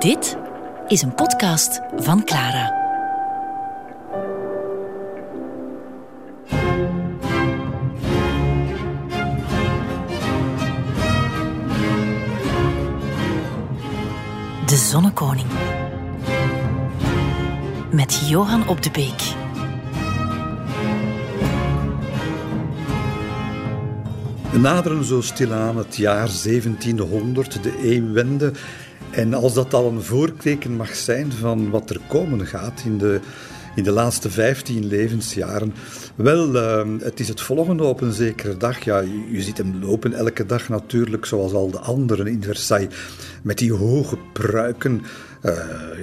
Dit is een podcast van Clara. De Zonnekoning. Met Johan op de Beek. We naderen zo stilaan het jaar 1700, de eeuwwende. En als dat al een voorteken mag zijn van wat er komen gaat in de, in de laatste 15 levensjaren, wel, uh, het is het volgende op een zekere dag. Ja, je, ziet hem lopen elke dag natuurlijk, zoals al de anderen in Versailles, met die hoge pruiken. Uh,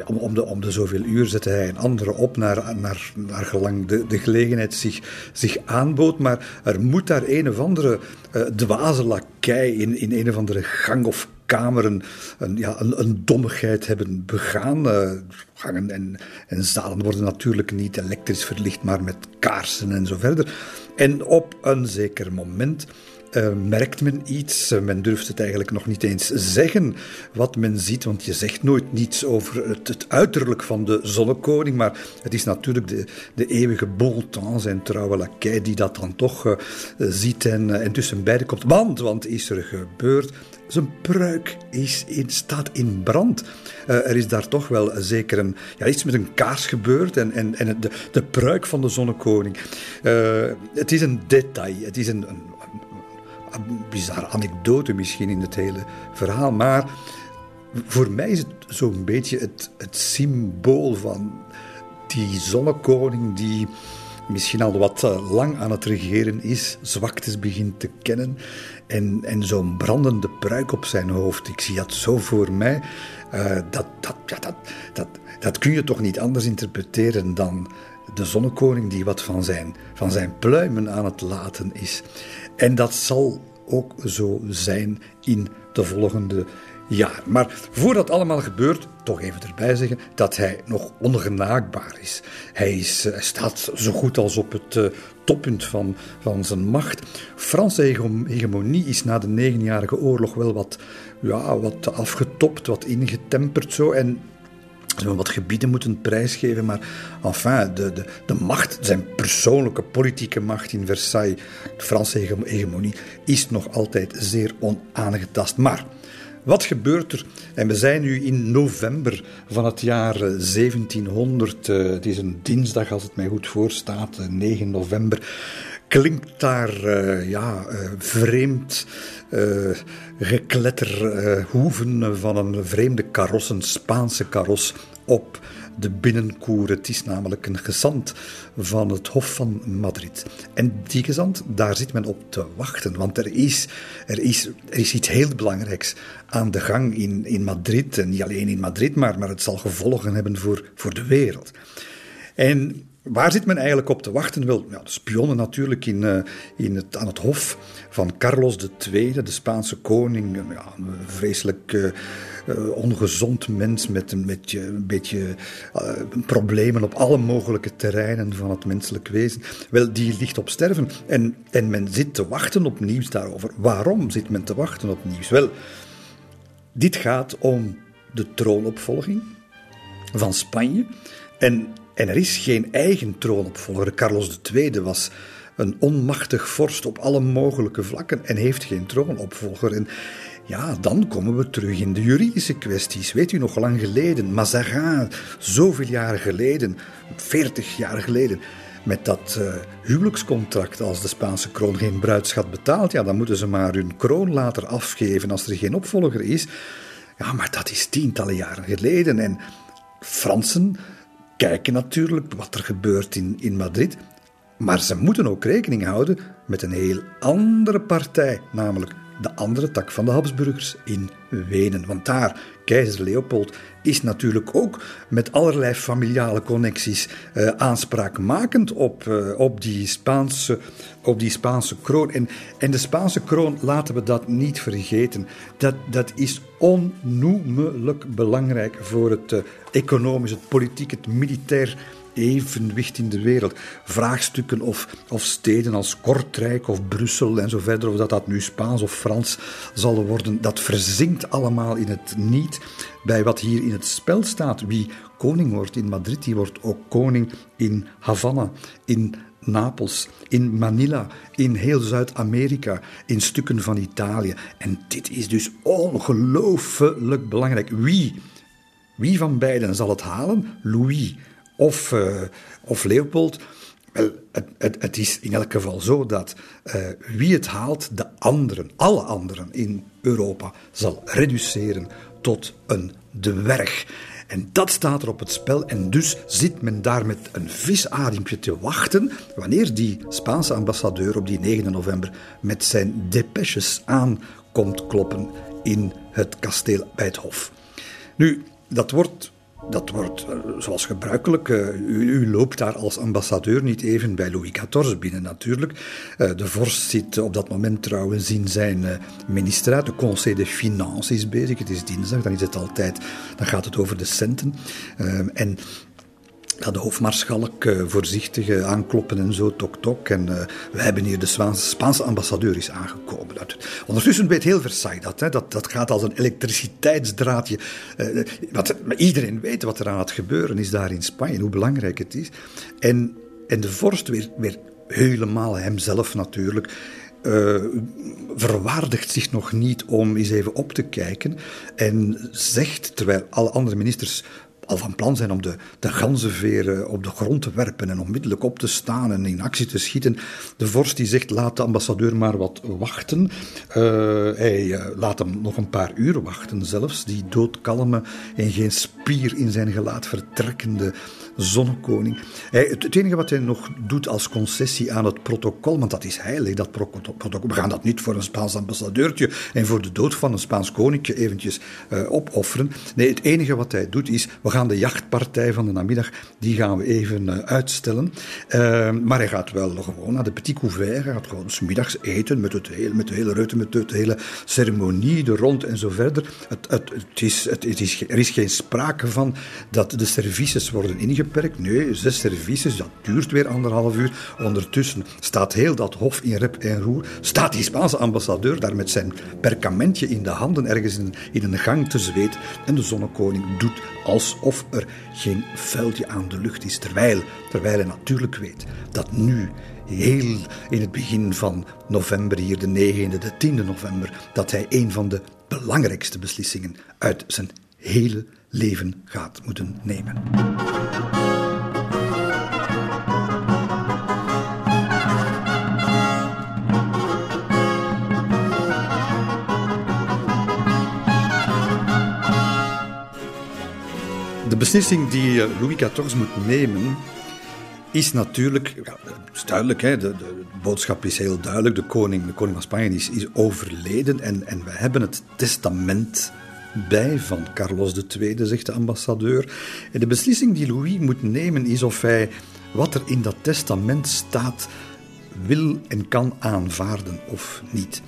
om, de, om de zoveel uur zette hij een andere op naar, naar, naar gelang de, de gelegenheid zich, zich aanbood. Maar er moet daar een of andere uh, dwaze lakij in, in een of andere gang of kameren een, ja, een, een dommigheid hebben begaan. Uh, gangen en, en zalen worden natuurlijk niet elektrisch verlicht, maar met kaarsen en zo verder. En op een zeker moment uh, merkt men iets. Uh, men durft het eigenlijk nog niet eens zeggen wat men ziet, want je zegt nooit niets over het, uiterlijk van de zonnekoning, maar het is natuurlijk de, de eeuwige bon temps, zijn trouwe lakij, die dat dan toch ziet en, en tussen beiden komt. Want, want is er gebeurd? Zijn pruik is in, staat in brand. Uh, er is daar toch wel zeker een, ja, iets met een kaars gebeurd en, en, en de, de pruik van de zonnekoning. Uh, het is een detail, het is een bizarre anekdote misschien in het hele verhaal, maar voor mij is het zo'n beetje het, het symbool van die zonnekoning die misschien al wat lang aan het regeren is, zwaktes begint te kennen en, en zo'n brandende pruik op zijn hoofd. Ik zie dat zo voor mij. Uh, dat, dat, ja, dat, dat, dat kun je toch niet anders interpreteren dan de zonnekoning die wat van zijn, van zijn pluimen aan het laten is. En dat zal ook zo zijn in de volgende jaar. Maar voordat allemaal gebeurt, toch even erbij zeggen dat hij nog ongenaakbaar is. Hij, is, hij staat zo goed als op het uh, toppunt van, van zijn macht. Franse hegemonie is na de negenjarige oorlog wel wat, ja, wat afgetopt, wat ingetemperd zo. En ze wat gebieden moeten prijsgeven, maar enfin, de, de, de macht, zijn persoonlijke politieke macht in Versailles, de Franse hegemonie, is nog altijd zeer onaangetast. Maar wat gebeurt er? En we zijn nu in november van het jaar 1700. Uh, het is een dinsdag, als het mij goed voorstaat, 9 november. Klinkt daar ja, vreemd gekletter hoeven van een vreemde karos, een Spaanse karos, op de binnenkoer. Het is namelijk een gezant van het Hof van Madrid. En die gezant, daar zit men op te wachten. Want er is, er is, er is iets heel belangrijks aan de gang in, in Madrid. En niet alleen in Madrid, maar, maar het zal gevolgen hebben voor, voor de wereld. En Waar zit men eigenlijk op te wachten? Wel, de spionnen natuurlijk in, uh, in het, aan het hof van Carlos II, de Spaanse koning. Ja, een vreselijk uh, uh, ongezond mens met, een, met een beetje problemen op alle mogelijke terreinen van het menselijk wezen. Wel, die ligt op sterven. En, en men zit te wachten op nieuws daarover. Waarom zit men te wachten op nieuws? Wel, dit gaat om de troonopvolging van Spanje. En en er is geen eigen troonopvolger. Carlos II was een onmachtig vorst op alle mogelijke vlakken en heeft geen troonopvolger. En ja, dan komen we terug in de juridische kwesties. Weet u nog lang geleden, Mazarin, zoveel jaar geleden, 40 jaar geleden, met dat uh, huwelijkscontract, als de Spaanse kroon geen bruidschat betaalt, ja, dan moeten ze maar hun kroon later afgeven als er geen opvolger is. Ja, maar dat is tientallen jaren geleden. En Fransen kijken natuurlijk wat er gebeurt in, in Madrid. Maar ze moeten ook rekening houden met een heel andere partij, namelijk de andere tak van de Habsburgers in Wenen. Want daar, keizer Leopold, is natuurlijk ook met allerlei familiale connecties uh, aanspraakmakend op, uh, op, die Spaanse, op die Spaanse kroon. En, en de Spaanse kroon, laten we dat niet vergeten, dat, dat is onnoemelijk belangrijk voor het uh, economisch, het politiek, het militair evenwicht in de wereld. Vraagstukken of, of steden als Kortrijk of Brussel en zo verder, of dat dat nu Spaans of Frans zal worden, dat verzinkt allemaal in het niet bij wat hier in het spel staat. Wie koning wordt in Madrid, die wordt ook koning in Havana, in Napels, in Manila, in heel Zuid-Amerika, in stukken van Italië. En dit is dus ongelooflijk belangrijk. Wie, wie van beiden zal het halen? Louis of, uh, of Leopold? Wel, het, het, het, is in elk geval zo dat uh, wie het haalt, de anderen, alle anderen in Europa, zal reduceren tot een dwerg. En dat staat er op het spel. En dus zit men daar met een visadempje te wachten wanneer die Spaanse ambassadeur op die 9 november met zijn depeches aankomt kloppen in het kasteel bij het Hof. Nu, dat wordt dat wordt eh, zoals gebruikelijk. Eh, u, u, loopt daar als ambassadeur niet even bij Louis XIV binnen, natuurlijk. Eh, de vorst zit op dat moment trouwens in zijn ministeraat. De Conseil des Finances is bezig. Het is dinsdag, dan is het altijd. Dan gaat het over de centen. En ja, de hoofdmaarschalk uh, voorzichtig uh, aankloppen en zo, tok tok. En uh, we hebben hier de Spaanse, ambassadeur is aangekomen. Ondertussen weet heel Versailles dat. Hè, dat, dat gaat als een elektriciteitsdraadje. wat, maar iedereen weet wat er aan het gebeuren is daar in Spanje, hoe belangrijk het is. En, en de vorst weer, weer helemaal hemzelf natuurlijk. verwaardigt zich nog niet om eens even op te kijken en zegt, terwijl alle andere ministers al van plan zijn om de, de ganzenveren op de grond te werpen en onmiddellijk op te staan en in actie te schieten. De vorst die zegt, laat de ambassadeur maar wat wachten. Uh, hij uh, laat hem nog een paar uur wachten zelfs. Die doodkalme en geen spier in zijn gelaat vertrekkende zonnekoning. Hij, het, enige wat hij nog doet als concessie aan het protocol, want dat is heilig, dat protocol. We gaan dat niet voor een Spaans ambassadeurtje en voor de dood van een Spaans koninkje eventjes uh, opofferen. Nee, het enige wat hij doet is, we gaan de jachtpartij van de namiddag, die gaan we even uh, uitstellen. Uh, maar hij gaat wel gewoon naar de petit couvert, hij gaat gewoon middags eten met, het hele, met de hele ruimte, met de hele ceremonie, de rond en zo verder. Het, het, is, het, is, er is geen sprake van dat de services worden Nee, zes services, dat duurt weer anderhalf uur. Ondertussen staat heel dat hof in rep en roer. Staat die Spaanse ambassadeur daar met zijn perkamentje in de handen ergens in, in een gang te zweet. En de zonnekoning doet alsof er geen vuiltje aan de lucht is. Terwijl, terwijl hij natuurlijk weet dat nu heel in het begin van november, hier de 9e, de 10e november, dat hij een van de belangrijkste beslissingen uit zijn hele leven gaat moeten nemen. De beslissing die eh, Louis XIV moet nemen is natuurlijk, ja, is duidelijk, hè, de, de, boodschap is heel duidelijk. De koning, de koning van Spanje is, is overleden en, en we hebben het testament bij van Carlos II, zegt de ambassadeur. En de beslissing die Louis moet nemen is of hij wat er in dat testament staat wil en kan aanvaarden of niet.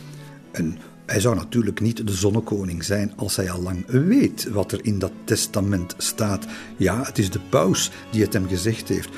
En hij zou natuurlijk niet de zonnekoning zijn als hij al lang weet wat er in dat testament staat. Ja, het is de paus die het hem gezegd heeft.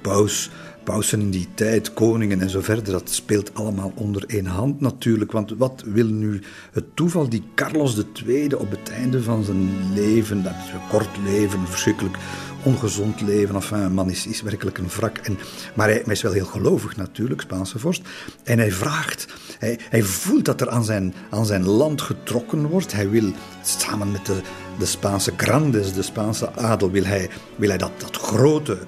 Paus pausen in die tijd, koningen en zo verder, dat speelt allemaal onder één hand natuurlijk. Want wat wil nu het toeval die Carlos II op het einde van zijn leven, dat is een kort leven, verschrikkelijk ongezond leven, enfin, een man is, is werkelijk een wrak. En, maar hij, hij, is wel heel gelovig natuurlijk, Spaanse vorst. En hij vraagt, hij, hij voelt dat er aan zijn, aan zijn land getrokken wordt. Hij wil samen met de, de Spaanse grandes, de Spaanse adel, wil hij, wil hij dat, dat grote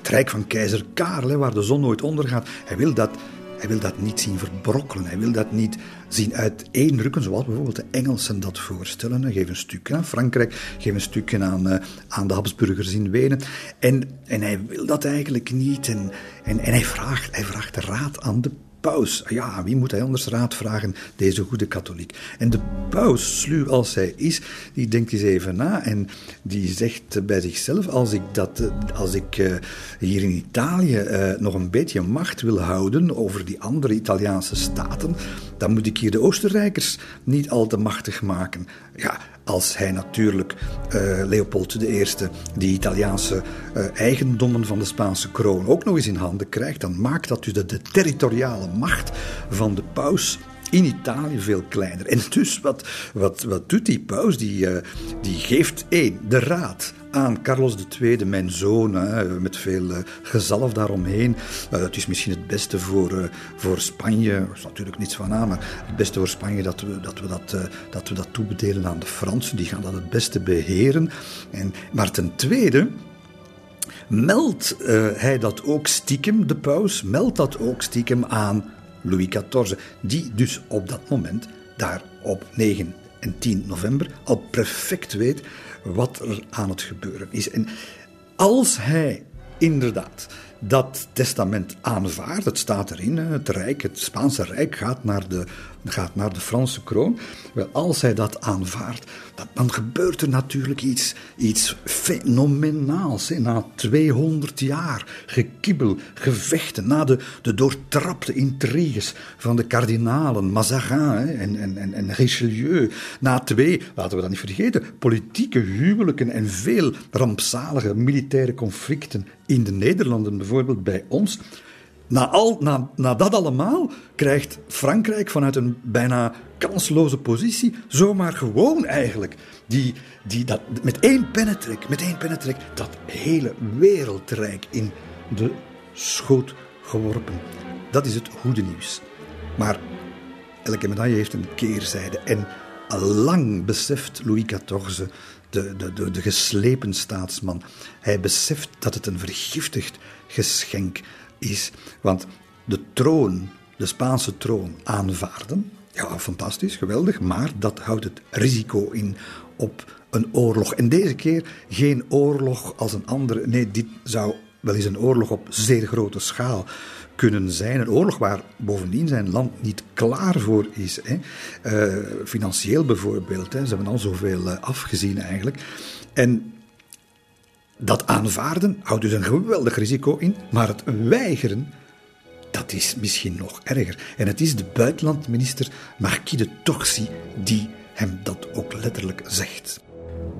het rijk van keizer Karel, waar de zon nooit ondergaat. Hij wil dat, hij wil dat niet zien verbrokkelen. Hij wil dat niet zien uiteenrukken, zoals bijvoorbeeld de Engelsen dat voorstellen. Geef een stukje aan Frankrijk, geef een stukje aan, uh, aan de Habsburgers in Wenen. En, en hij wil dat eigenlijk niet. En, en, en hij, vraagt, hij vraagt de raad aan de paus. Ja, wie moet hij anders raad vragen, deze goede katholiek? En de paus, sluw als hij is, die denkt eens even na en die zegt bij zichzelf: als ik, dat, als ik uh, hier in Italië nog een beetje macht wil houden over die andere Italiaanse staten, dan moet ik hier de Oostenrijkers niet al te machtig maken. Ja, als hij natuurlijk uh, Leopold I, die Italiaanse uh, eigendommen van de Spaanse kroon, ook nog eens in handen krijgt, dan maakt dat dus de, territoriale macht van de paus in Italië veel kleiner. En dus wat, wat, wat doet die paus? Die, uh, die geeft één, de raad aan Carlos II, mijn zoon, hè, met veel uh, gezalf daaromheen. Uh, het is misschien het beste voor, uh, voor Spanje, er is natuurlijk niets van aan, maar het beste voor Spanje dat we dat, we dat, dat, we dat toebedelen aan de Fransen, die gaan dat het beste beheren. En, maar ten tweede meldt hij dat ook stiekem, de paus, meldt dat ook stiekem aan Louis XIV, die dus op dat moment daar op 9 en 10 november al perfect weet wat er aan het gebeuren is. En als hij inderdaad dat testament aanvaardt, het staat erin, het Rijk, het Spaanse Rijk gaat naar de gaat naar de Franse kroon. Wel, als hij dat aanvaardt, dan gebeurt er natuurlijk iets, iets fenomenaals. Na 200 jaar gekibbel, gevechten, na de, de doortrapte intriges van de kardinalen Mazarin hè, en, en, en Richelieu. Na twee, laten we dat niet vergeten, politieke huwelijken en veel rampzalige militaire conflicten in de Nederlanden, bijvoorbeeld bij ons na, al, na, na dat allemaal krijgt Frankrijk vanuit een bijna kansloze positie zomaar gewoon eigenlijk die, die dat, met één pennetrek, met één pennetrek dat hele wereldrijk in de schoot geworpen. Dat is het goede nieuws. Maar elke medaille heeft een keerzijde en lang beseft Louis XIV, de, de, de, de geslepen staatsman, hij beseft dat het een vergiftigd geschenk is. Want de troon, de Spaanse troon, aanvaarden, ja, fantastisch, geweldig, maar dat houdt het risico in op een oorlog. En deze keer geen oorlog als een andere. Nee, dit zou wel eens een oorlog op zeer grote schaal kunnen zijn. Een oorlog waar bovendien zijn land niet klaar voor is. Hè. Uh, financieel bijvoorbeeld. Hè. Ze hebben al zoveel uh, afgezien eigenlijk. En dat aanvaarden houdt dus een geweldig risico in, maar het weigeren, dat is misschien nog erger. En het is de buitenlandminister Marquis de Torcy die hem dat ook letterlijk zegt.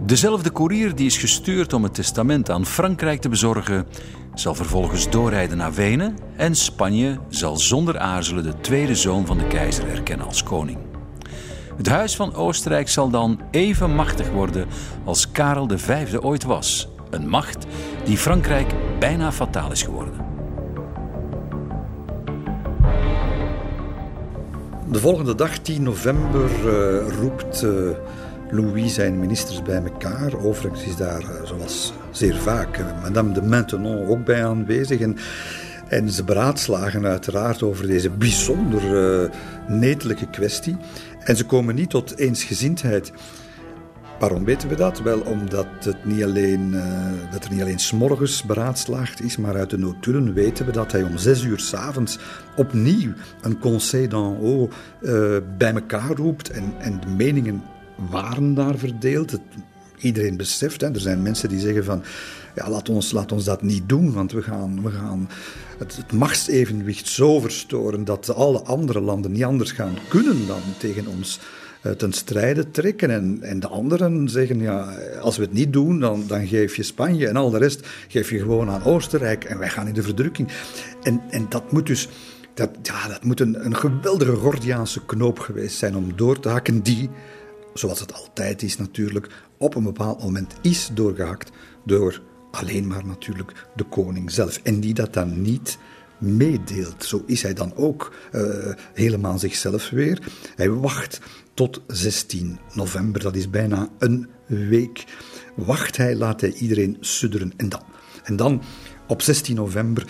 Dezelfde koerier die is gestuurd om het testament aan Frankrijk te bezorgen, zal vervolgens doorrijden naar Wenen en Spanje zal zonder aarzelen de tweede zoon van de keizer erkennen als koning. Het huis van Oostenrijk zal dan even machtig worden als Karel V ooit was een macht die Frankrijk bijna fataal is geworden. De volgende dag, 10 november, uh, roept uh, Louis zijn ministers bij elkaar. Overigens is daar, uh, zoals zeer vaak, Madame de Maintenon ook bij aanwezig. En, en ze beraadslagen uiteraard over deze bijzonder netelijke kwestie. En ze komen niet tot eensgezindheid. Waarom weten we dat? Wel omdat het niet alleen, uh, dat er niet alleen s'morgens beraadslaagd is, maar uit de notulen weten we dat hij om zes uur s'avonds opnieuw een conseil d'en haut uh, bij elkaar roept. En, en de meningen waren daar verdeeld. Het, iedereen beseft, hè, er zijn mensen die zeggen van, ja, laat ons, laat ons dat niet doen, want we gaan, we gaan het, het machtsevenwicht zo verstoren dat alle andere landen niet anders gaan kunnen dan tegen ons eh, ten strijde trekken. En, en de anderen zeggen, ja, als we het niet doen, dan, dan geef je Spanje en al de rest geef je gewoon aan Oostenrijk en wij gaan in de verdrukking. En, en dat moet dus... Dat, ja, dat moet een, een geweldige Gordiaanse knoop geweest zijn om door te hakken, die, zoals het altijd is natuurlijk, op een bepaald moment is doorgehakt door alleen maar natuurlijk de koning zelf. En die dat dan niet meedeelt. Zo is hij dan ook uh, helemaal zichzelf weer. Hij wacht tot 16 november, dat is bijna een week. Wacht hij, laat hij iedereen sudderen. En dan, en dan op 16 november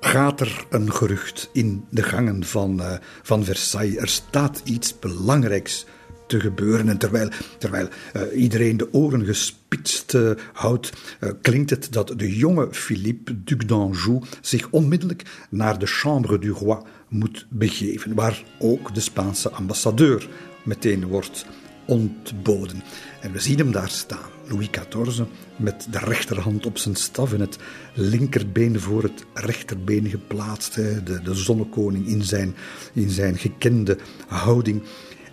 gaat er een gerucht in de gangen van, uh, van Versailles. Er staat iets belangrijks te gebeuren. En terwijl, terwijl uh, iedereen de oren gespitst uh, houdt, klinkt het dat de jonge Philippe, duc d'Anjou, zich onmiddellijk naar de Chambre du Roi moet begeven, waar ook de Spaanse ambassadeur meteen wordt ontboden. En we zien hem daar staan, Louis XIV, met de rechterhand op zijn staf en het linkerbeen voor het rechterbeen geplaatst. De, de zonnekoning in zijn, in zijn gekende houding.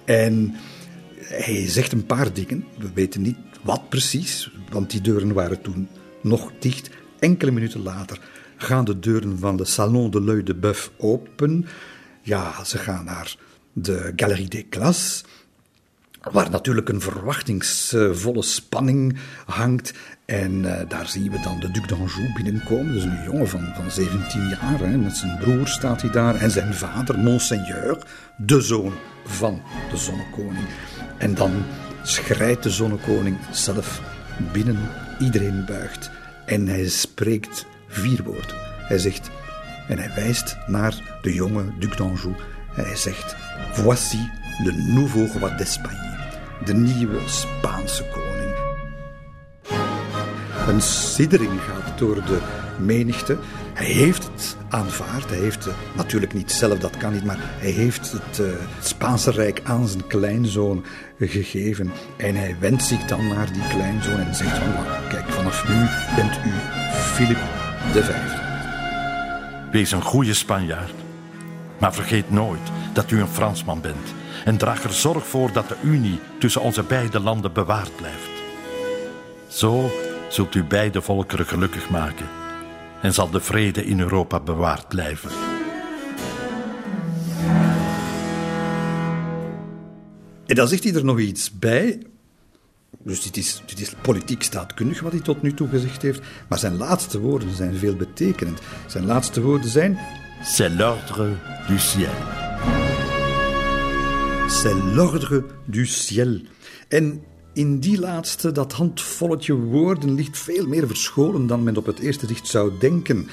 En hij zegt een paar dingen. We weten niet wat precies, want die deuren waren toen nog dicht. Enkele minuten later gaan de deuren van de Salon de l'Œil de Boeuf open. Ja, ze gaan naar de Galerie des Classes, waar natuurlijk een verwachtingsvolle spanning hangt. En uh, daar zien we dan de Duc d'Anjou binnenkomen. Dus een jongen van, van 17 jaar. Hè. Met zijn broer staat hij daar. En zijn vader, Monseigneur, de zoon van de zonnekoning. En dan schrijdt de zonnekoning zelf binnen. Iedereen buigt. En hij spreekt vier woorden. Hij zegt, en hij wijst naar de jonge Duc d'Anjou. Hij zegt, voici le nouveau roi d'Espagne. De nieuwe Spaanse koning. Een siddering gaat door de menigte. Hij heeft het aanvaard. Hij heeft het, natuurlijk niet zelf, dat kan niet, maar hij heeft het, uh, Spaanse Rijk aan zijn kleinzoon gegeven. En hij wendt zich dan naar die kleinzoon en zegt van, kijk, vanaf nu bent u Filip de Vijfde. Wees een goede Spanjaard. Maar vergeet nooit dat u een Fransman bent. En draag er zorg voor dat de Unie tussen onze beide landen bewaard blijft. Zo zult u beide volkeren gelukkig maken en zal de vrede in Europa bewaard blijven. En dan zegt hij er nog iets bij. Dus dit is, dit politiek staatkundig wat hij tot nu toe gezegd heeft. Maar zijn laatste woorden zijn veel betekenend. Zijn laatste woorden zijn. C'est l'ordre du ciel. C'est l'ordre du ciel. En in die laatste, dat handvolletje woorden, ligt veel meer verscholen dan men op het eerste zicht zou denken.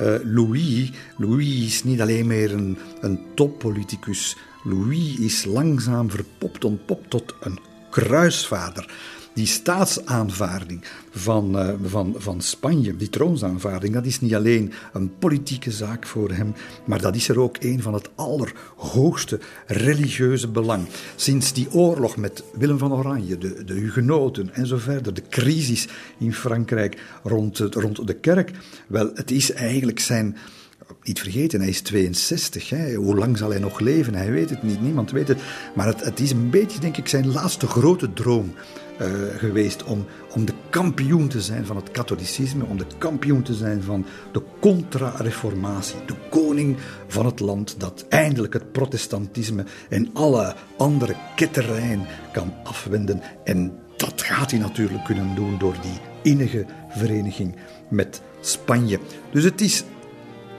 Uh, Louis, Louis is niet alleen meer een, een toppoliticus. Louis is langzaam verpopt, ontpopt tot een kruisvader die staatsaanvaarding van, uh, van, van Spanje, die troonsaanvaarding, dat is niet alleen een politieke zaak voor hem, maar dat is er ook een van het allerhoogste religieuze belang. Sinds die oorlog met Willem van Oranje, de, de Hugenoten en zo verder, de crisis in Frankrijk rond, rond de kerk, wel, het is eigenlijk zijn niet vergeten, hij is 62. Hè. Hoe lang zal hij nog leven? Hij weet het niet, niemand weet het. Maar het, het is een beetje, denk ik, zijn laatste grote droom. Uh, geweest om, om de kampioen te zijn van het katholicisme, om de kampioen te zijn van de contra-reformatie, de koning van het land dat eindelijk het protestantisme en alle andere ketterijen kan afwenden. En dat gaat hij natuurlijk kunnen doen door die innige vereniging met Spanje. Dus het is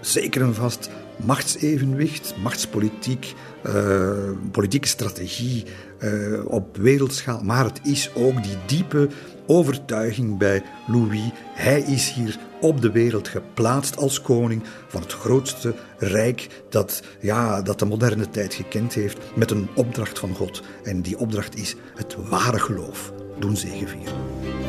zeker en vast machtsevenwicht, machtspolitiek, uh, politieke strategie uh, op wereldschaal. Maar het is ook die diepe overtuiging bij Louis. Hij is hier op de wereld geplaatst als koning van het grootste rijk dat, ja, dat de moderne tijd gekend heeft, met een opdracht van God. En die opdracht is het ware geloof doen zegevieren.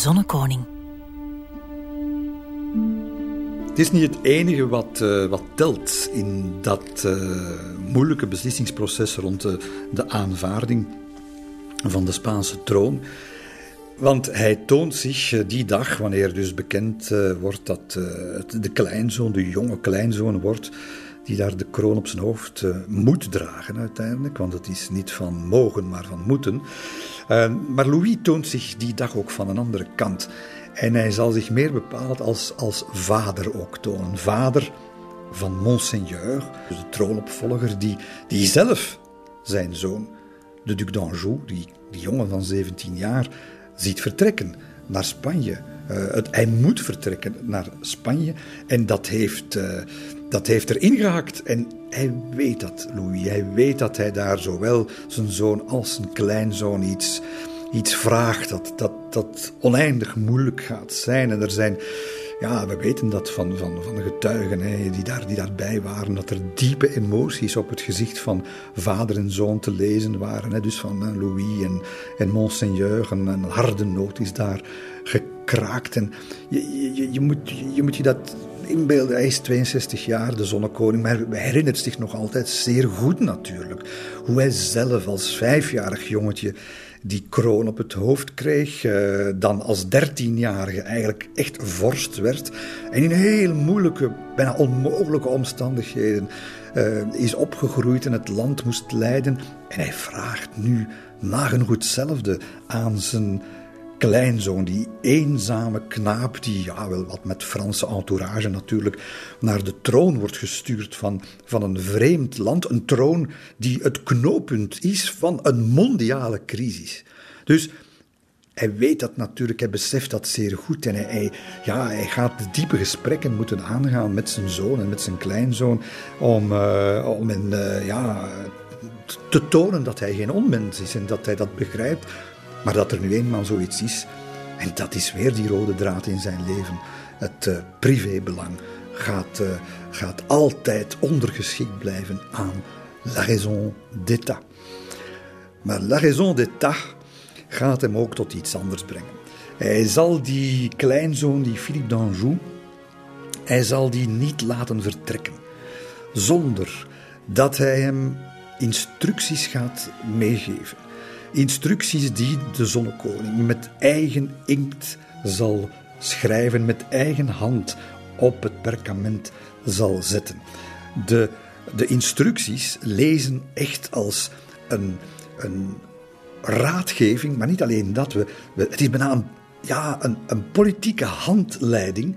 Zonnekoning. Het is niet het enige wat, uh, wat telt in dat uh, moeilijke beslissingsproces rond de, de aanvaarding van de Spaanse troon. Want hij toont zich uh, die dag, wanneer dus bekend wordt dat de kleinzoon, de jonge kleinzoon wordt, die daar de kroon op zijn hoofd moet dragen uiteindelijk. Want het is niet van mogen, maar van moeten. Uh, maar Louis toont zich die dag ook van een andere kant. En hij zal zich meer bepaald als, als vader ook tonen. Vader van Monseigneur, dus de troonopvolger, die, die zelf zijn zoon, de Duc d'Anjou, die, die jongen van 17 jaar, ziet vertrekken naar Spanje. Uh, het, hij moet vertrekken naar Spanje en dat heeft, uh, dat heeft erin gehakt. En hij weet dat, Louis. Hij weet dat hij daar zowel zijn zoon als zijn kleinzoon iets, iets vraagt. Dat, dat, dat oneindig moeilijk gaat zijn. En er zijn, ja, we weten dat van, van, van de getuigen die, daar, die daarbij waren, dat er diepe emoties op het gezicht van vader en zoon te lezen waren. Hè. Dus van Louis en, en Monseigneur. Een, een harde noot is daar gekraakt. En je, je, je, moet, je moet je dat inbeelden. Hij is 62 jaar, de zonnekoning, maar hij herinnert zich nog altijd zeer goed natuurlijk. Hoe hij zelf als vijfjarig jongetje die kroon op het hoofd kreeg, uh, dan als dertienjarige eigenlijk echt vorst werd en in heel moeilijke, bijna onmogelijke omstandigheden uh, is opgegroeid en het land moest leiden. En hij vraagt nu nagenoeg hetzelfde aan zijn kleinzoon, die eenzame knaap, die ja, wel wat met Franse entourage natuurlijk naar de troon wordt gestuurd van, van een vreemd land. Een troon die het knooppunt is van een mondiale crisis. Dus hij weet dat natuurlijk, hij beseft dat zeer goed en hij, ja, hij gaat diepe gesprekken moeten aangaan met zijn zoon en met zijn kleinzoon om, uh, om hen, uh, ja, te tonen dat hij geen onmens is en dat hij dat begrijpt. Maar dat er nu eenmaal zoiets is, en dat is weer die rode draad in zijn leven. Het uh, privébelang gaat, uh, gaat altijd ondergeschikt blijven aan la raison d'État. Maar la raison d'État gaat hem ook tot iets anders brengen. Hij zal die kleinzoon, die Philippe d'Anjou, hij zal die niet laten vertrekken. Zonder dat hij hem instructies gaat meegeven Instructies die de zonnekoning met eigen inkt zal schrijven, met eigen hand op het perkament zal zetten. De, de instructies lezen echt als een, een raadgeving, maar niet alleen dat. We, het is bijna een, ja, een, een politieke handleiding,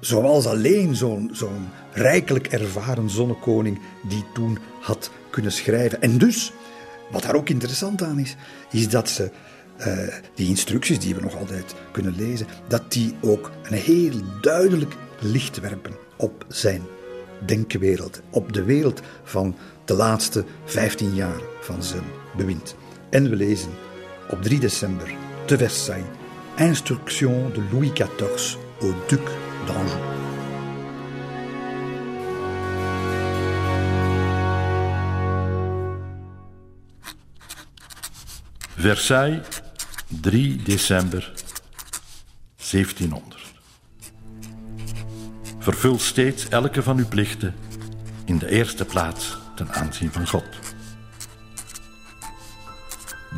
zoals alleen zo'n zo'n rijkelijk ervaren zonnekoning die toen had kunnen schrijven. En dus wat daar ook interessant aan is, is dat ze uh, die instructies die we nog altijd kunnen lezen, dat die ook een heel duidelijk licht werpen op zijn denkwereld, op de wereld van de laatste 15 jaar van zijn bewind. En we lezen op 3 december te Versailles Instruction de Louis XIV au duc d'Anjou. Versailles, 3 december 1700. Vervul steeds elke van uw plichten in de eerste plaats ten aanzien van God.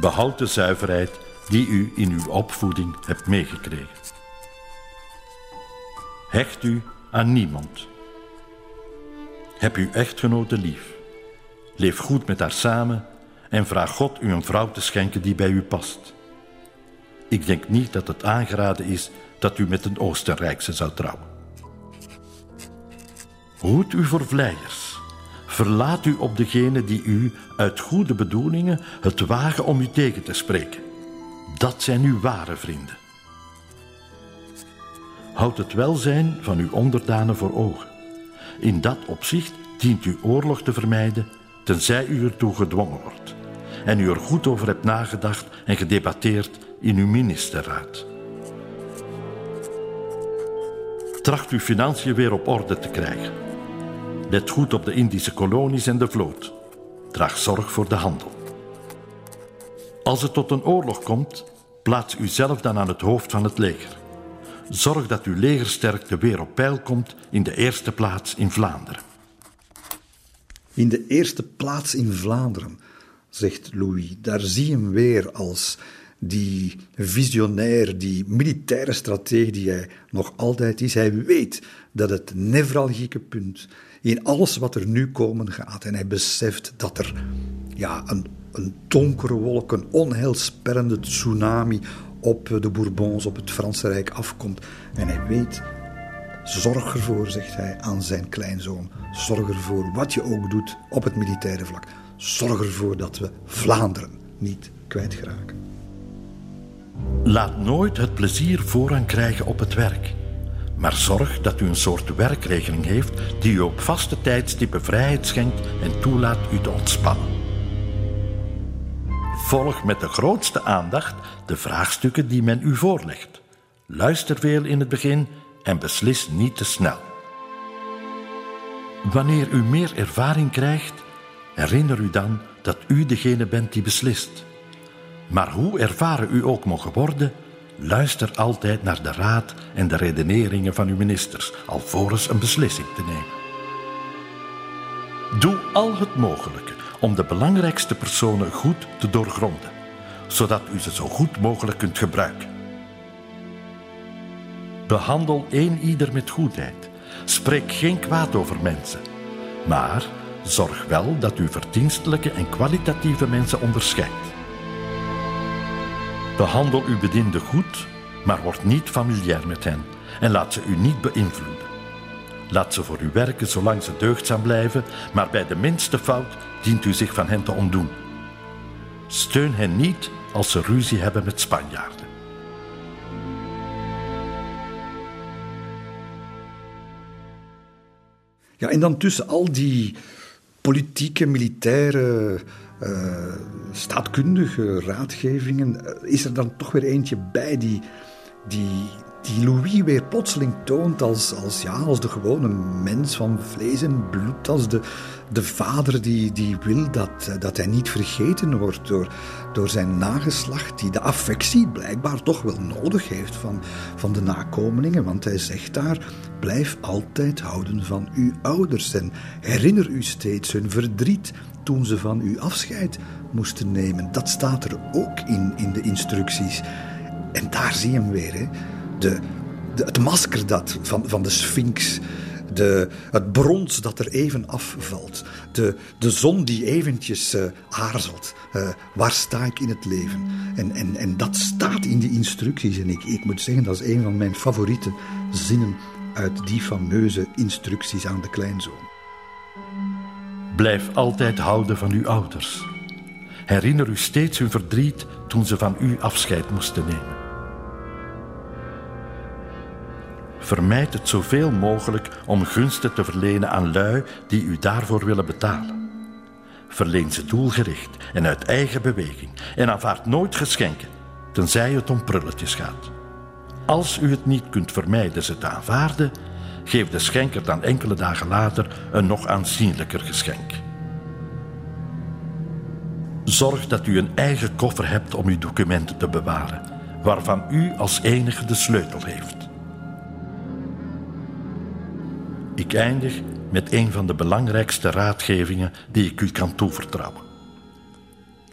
Behoud de zuiverheid die u in uw opvoeding hebt meegekregen. Hecht u aan niemand. Heb uw echtgenote lief. Leef goed met haar samen en vraag God u een vrouw te schenken die bij u past. Ik denk niet dat het aangeraden is dat u met een Oostenrijkse zou trouwen. Hoed u voor vleiers. Verlaat u op degene die u uit goede bedoelingen het wagen om u tegen te spreken. Dat zijn uw ware vrienden. Houd het welzijn van uw onderdanen voor ogen. In dat opzicht dient u oorlog te vermijden, tenzij u ertoe gedwongen wordt. En u er goed over hebt nagedacht en gedebatteerd in uw ministerraad. Tracht uw financiën weer op orde te krijgen. Let goed op de Indische kolonies en de vloot. Draag zorg voor de handel. Als het tot een oorlog komt, plaats u zelf dan aan het hoofd van het leger. Zorg dat uw legersterkte weer op peil komt in de eerste plaats in Vlaanderen. In de eerste plaats in Vlaanderen, zegt Louis. Daar zie je hem weer als die visionair, die militaire strategie die hij nog altijd is. Hij weet dat het nevralgieke punt in alles wat er nu komen gaat. En hij beseft dat er ja, een, een donkere wolk, een onheilsperrende tsunami op de Bourbons, op het Franse Rijk afkomt. En hij weet, zorg ervoor, zegt hij aan zijn kleinzoon. Zorg ervoor, wat je ook doet op het militaire vlak. Zorg ervoor dat we Vlaanderen niet kwijtgeraken. Laat nooit het plezier voorrang krijgen op het werk. Maar zorg dat u een soort werkregeling heeft die u op vaste tijdstippen vrijheid schenkt en toelaat u te ontspannen. Volg met de grootste aandacht de vraagstukken die men u voorlegt. Luister veel in het begin en beslis niet te snel. Wanneer u meer ervaring krijgt, herinner u dan dat u degene bent die beslist. Maar hoe ervaren u ook mogen worden, luister altijd naar de raad en de redeneringen van uw ministers, alvorens een beslissing te nemen. Doe al het mogelijke om de belangrijkste personen goed te doorgronden, zodat u ze zo goed mogelijk kunt gebruiken. Behandel een ieder met goedheid. Spreek geen kwaad over mensen. Maar zorg wel dat u verdienstelijke en kwalitatieve mensen onderscheidt. Behandel uw bedienden goed, maar word niet familiair met hen en laat ze u niet beïnvloeden. Laat ze voor u werken zolang ze deugdzaam blijven, maar bij de minste fout dient u zich van hen te ontdoen. Steun hen niet als ze ruzie hebben met Spanjaarden. Ja, en dan tussen al die politieke, militaire, uh, staatkundige raadgevingen uh, is er dan toch weer eentje bij die, die, die Louis weer plotseling toont als, als, ja, als de gewone mens van vlees en bloed, als de, de vader die, die wil dat, dat hij niet vergeten wordt door, door zijn nageslacht, die de affectie blijkbaar toch wel nodig heeft van, van de nakomelingen. Want hij zegt daar: blijf altijd houden van uw ouders en herinner u steeds hun verdriet toen ze van u afscheid moesten nemen. Dat staat er ook in, in de instructies. En daar zie je hem weer. Hè de, het masker dat van, van de Sphinx. De, het brons dat er even afvalt. De, de zon die eventjes uh, aarzelt. Uh, waar sta ik in het leven? En, en, en dat staat in die instructies. En ik, ik moet zeggen, dat is een van mijn favoriete zinnen uit die fameuze instructies aan de kleinzoon. Blijf altijd houden van uw ouders. Herinner u steeds hun verdriet toen ze van u afscheid moesten nemen. Vermijd het zoveel mogelijk om gunsten te verlenen aan lui die u daarvoor willen betalen. Verleen ze doelgericht en uit eigen beweging en aanvaard nooit geschenken, tenzij het om prulletjes gaat. Als u het niet kunt vermijden ze te aanvaarden, geef de schenker dan enkele dagen later een nog aanzienlijker geschenk. Zorg dat u een eigen koffer hebt om uw documenten te bewaren, waarvan u als enige de sleutel heeft. Ik eindig met een van de belangrijkste raadgevingen die ik u kan toevertrouwen.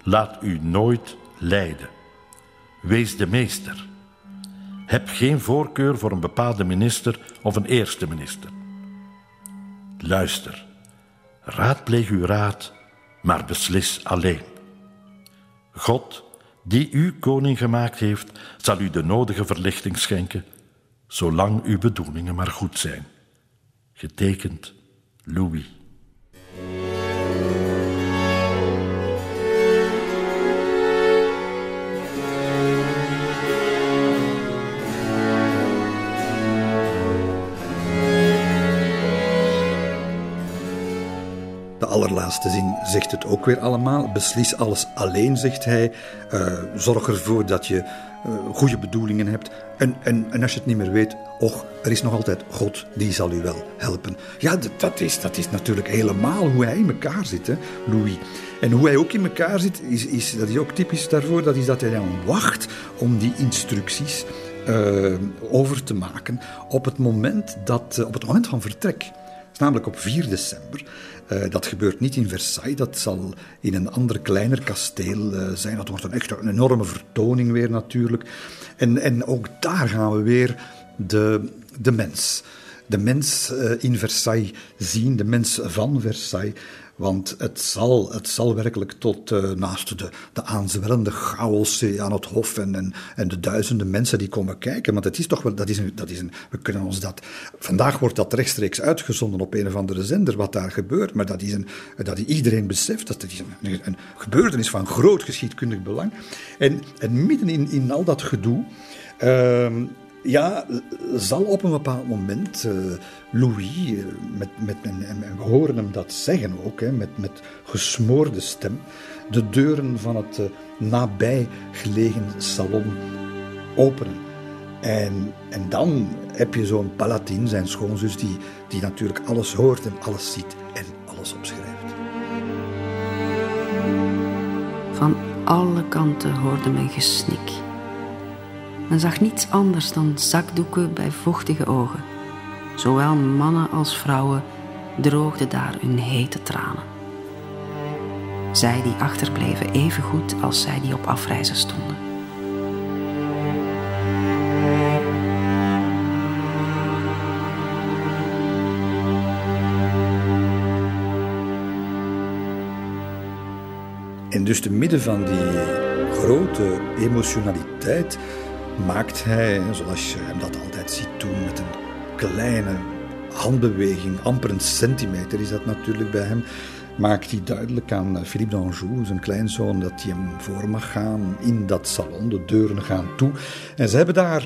Laat u nooit lijden. Wees de meester. Heb geen voorkeur voor een bepaalde minister of een eerste minister. Luister. Raadpleeg uw raad, maar beslis alleen. God, die u koning gemaakt heeft, zal u de nodige verlichting schenken, zolang uw bedoelingen maar goed zijn. Getekend Louis. De allerlaatste zin zegt het ook weer allemaal. Beslis alles alleen, zegt hij. Uh, zorg ervoor dat je uh, goede bedoelingen hebt. En, en, en, als je het niet meer weet, och, er is nog altijd God, die zal u wel helpen. Ja, dat is, dat is natuurlijk helemaal hoe hij in elkaar zit, hè, Louis. En hoe hij ook in elkaar zit, is, is, dat is ook typisch daarvoor, dat is dat hij dan wacht om die instructies uh, over te maken op het moment, dat, op het moment van vertrek. Dat is namelijk op 4 december. Uh, dat gebeurt niet in Versailles, dat zal in een ander kleiner kasteel uh, zijn. Dat wordt een echt een enorme vertoning weer natuurlijk. En, en ook daar gaan we weer de, de mens. De mens uh, in Versailles zien, de mens van Versailles. Want het zal, het zal werkelijk tot uh, naast de, de aanzwellende chaos aan het hof en, en, de duizenden mensen die komen kijken. Want het is toch wel, dat is, een, dat is een, we kunnen ons dat, vandaag wordt dat rechtstreeks uitgezonden op een of andere zender wat daar gebeurt. Maar dat is een, dat iedereen beseft, dat is een, gebeurtenis van groot geschiedkundig belang. En, en midden in, in al dat gedoe, uh, ja, zal op een bepaald moment uh, Louis, uh, met, met, en, we horen hem dat zeggen ook, hè, met, met gesmoorde stem, de deuren van het uh, nabij gelegen salon openen. En, en dan heb je zo'n Palatin, zijn schoonzus, die, die natuurlijk alles hoort en alles ziet en alles opschrijft. Van alle kanten hoorde men gesnik. Men zag niets anders dan zakdoeken bij vochtige ogen. Zowel mannen als vrouwen droogden daar hun hete tranen. Zij die achterbleven even goed als zij die op afreizen stonden. En dus te midden van die grote emotionaliteit maakt hij, zoals je hem dat altijd ziet doen, met een kleine handbeweging, amper een centimeter is dat natuurlijk bij hem, maakt hij duidelijk aan eh, Philippe d'Anjou, zijn kleinzoon, dat hij hem voor mag gaan in dat salon. De deuren gaan toe. En ze hebben daar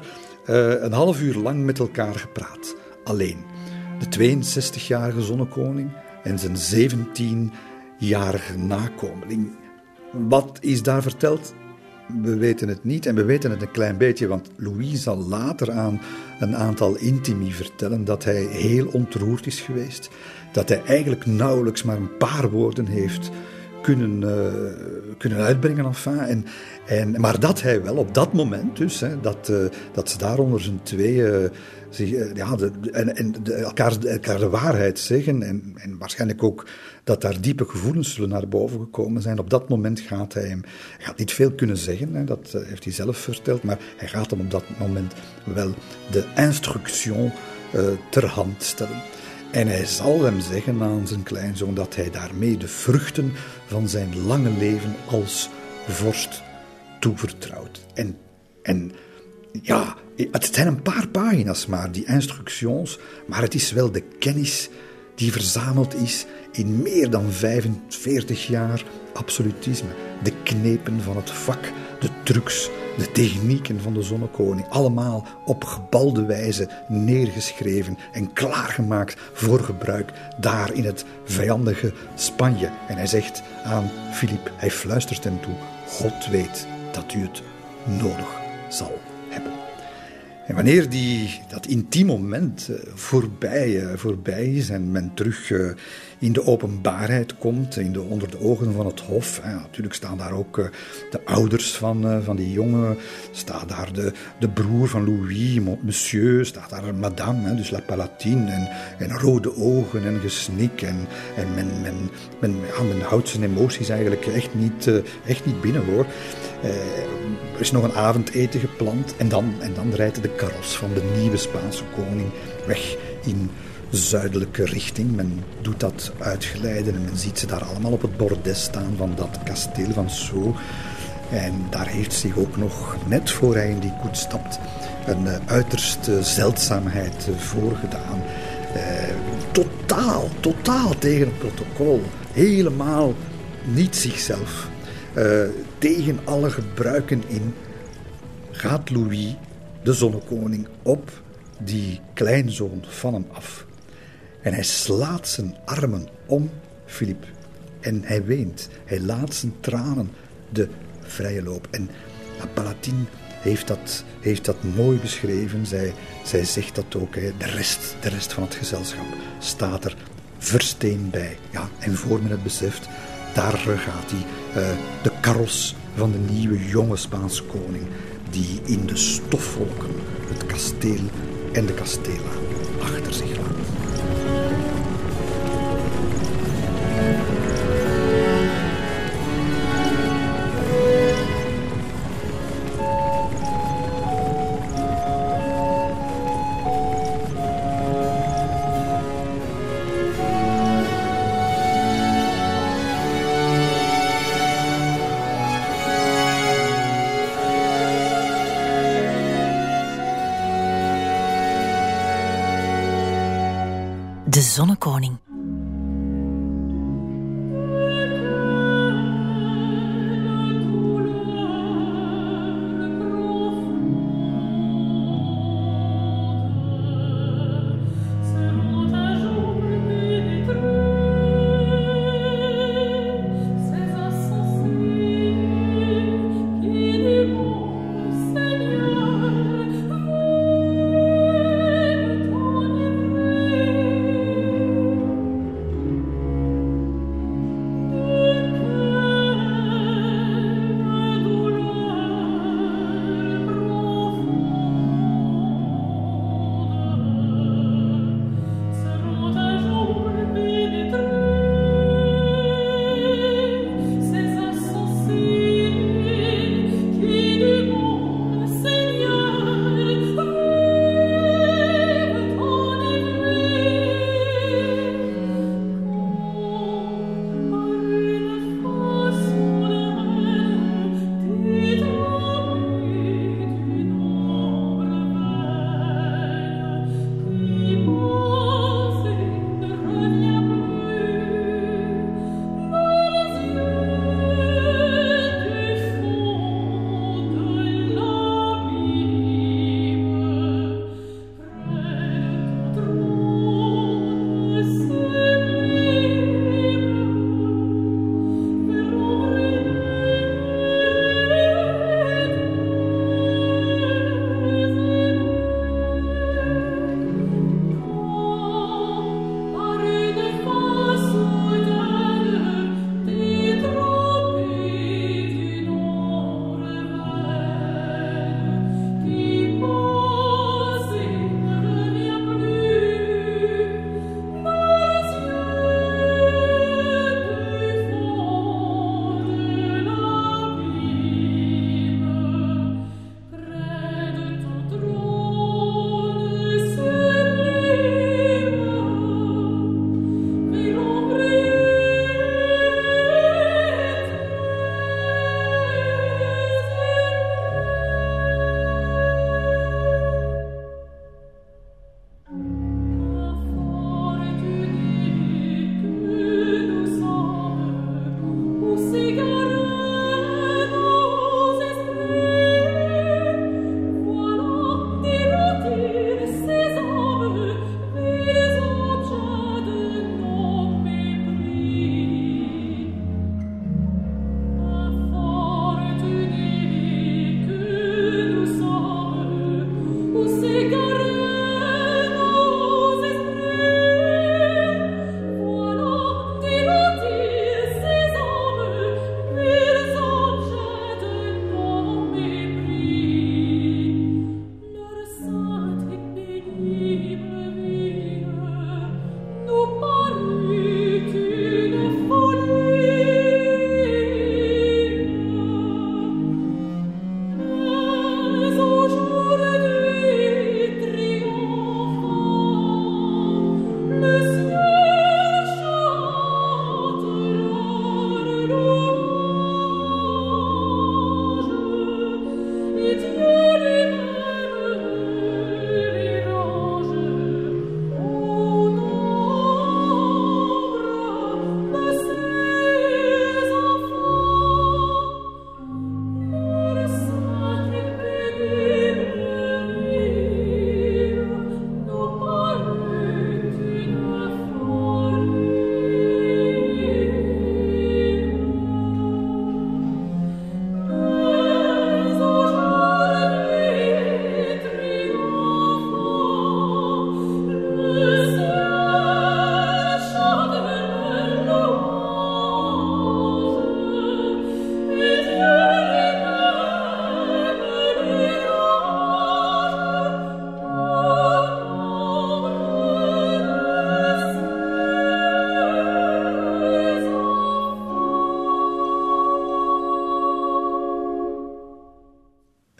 uh, een half uur lang met elkaar gepraat. Alleen. De 62-jarige zonnekoning en zijn 17-jarige nakomeling. Wat is daar verteld? We weten het niet en we weten het een klein beetje, want Louis zal later aan een aantal intimi vertellen dat hij heel ontroerd is geweest. Dat hij eigenlijk nauwelijks maar een paar woorden heeft kunnen, uh, kunnen uitbrengen. Enfin. En, en, maar dat hij wel op dat moment dus, hè, dat, uh, dat ze daar onder zijn tweeën zich, ja, en, en elkaar, elkaar de waarheid zeggen. En, en waarschijnlijk ook dat daar diepe gevoelens zullen naar boven gekomen zijn. Op dat moment gaat hij hem, hij gaat niet veel kunnen zeggen, hè, dat heeft hij zelf verteld, maar hij gaat hem op dat moment wel de instruction uh, ter hand stellen. En hij zal hem zeggen aan zijn kleinzoon dat hij daarmee de vruchten van zijn lange leven als vorst toevertrouwt. En, en ja, het zijn een paar pagina's maar, die instructions, maar het is wel de kennis die verzameld is in meer dan 45 jaar absolutisme. De knepen van het vak, de trucs, de technieken van de zonnekoning, allemaal op gebalde wijze neergeschreven en klaargemaakt voor gebruik daar in het vijandige Spanje. En hij zegt aan Filip, hij fluistert hem toe: God weet dat u het nodig zal. En wanneer die, dat intiem moment eh, voorbij, eh, voorbij is en men terug eh, in de openbaarheid komt, in de, onder de ogen van het hof. En natuurlijk staan daar ook de ouders van, van die jongen, staat daar de, de broer van Louis, monsieur, staat daar madame, dus la palatine, en, en rode ogen en gesnik. En, en men, men, men, ja, men houdt zijn emoties eigenlijk echt niet, echt niet binnen hoor. Er is nog een avondeten gepland en dan, en dan rijdt de karos van de nieuwe Spaanse koning weg in zuidelijke richting. Men doet dat uitgeleiden en men ziet ze daar allemaal op het bordes staan van dat kasteel van Sceaux. En daar heeft zich ook nog, net voor hij in die koets stapt, een uh, uiterste zeldzaamheid uh, voorgedaan. Uh, totaal, totaal tegen het protocol. Helemaal niet zichzelf. tegen alle gebruiken in gaat Louis, de zonnekoning, op die kleinzoon van hem af. En hij slaat zijn armen om Filip. En hij weent. Hij laat zijn tranen de vrije loop. En La Palatine heeft dat, heeft dat mooi beschreven. Zij, zij zegt dat ook. De, rest, de rest van het gezelschap staat er versteen bij. Ja, en voor men het beseft, daar gaat hij. Uh, de karos van de nieuwe jonge Spaanse koning die in de stofwolken het kasteel en de kastela achter zich laat.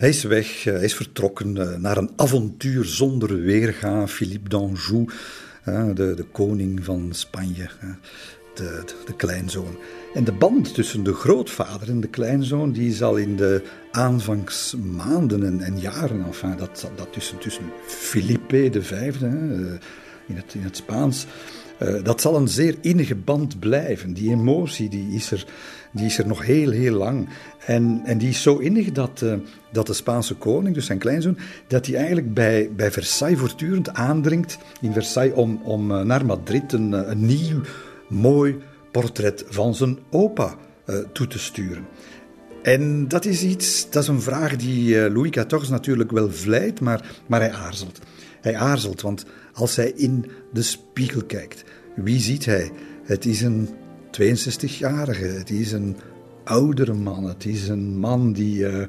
Hij is weg, hij is vertrokken naar een avontuur zonder weerga. Philippe d'Anjou, de, de koning van Spanje, de, de, kleinzoon. En de band tussen de grootvader en de kleinzoon, die zal in de aanvangsmaanden en, en jaren, enfin, dat, dat tussen, tussen Felipe de in het, in het Spaans, dat zal een zeer innige band blijven. Die emotie die is, er, die is er nog heel, heel lang. En, en die is zo innig dat, uh, dat de Spaanse koning, dus zijn kleinzoon, dat hij eigenlijk bij, bij Versailles voortdurend aandringt in Versailles om, om uh, naar Madrid een, een nieuw, mooi portret van zijn opa toe te sturen. En dat is iets, dat is een vraag die Louis XIV natuurlijk wel vlijt, maar, maar hij aarzelt. Hij aarzelt, want als hij in de spiegel kijkt, wie ziet hij? Het is een 62-jarige, het is een oudere man, het is een man die, uh,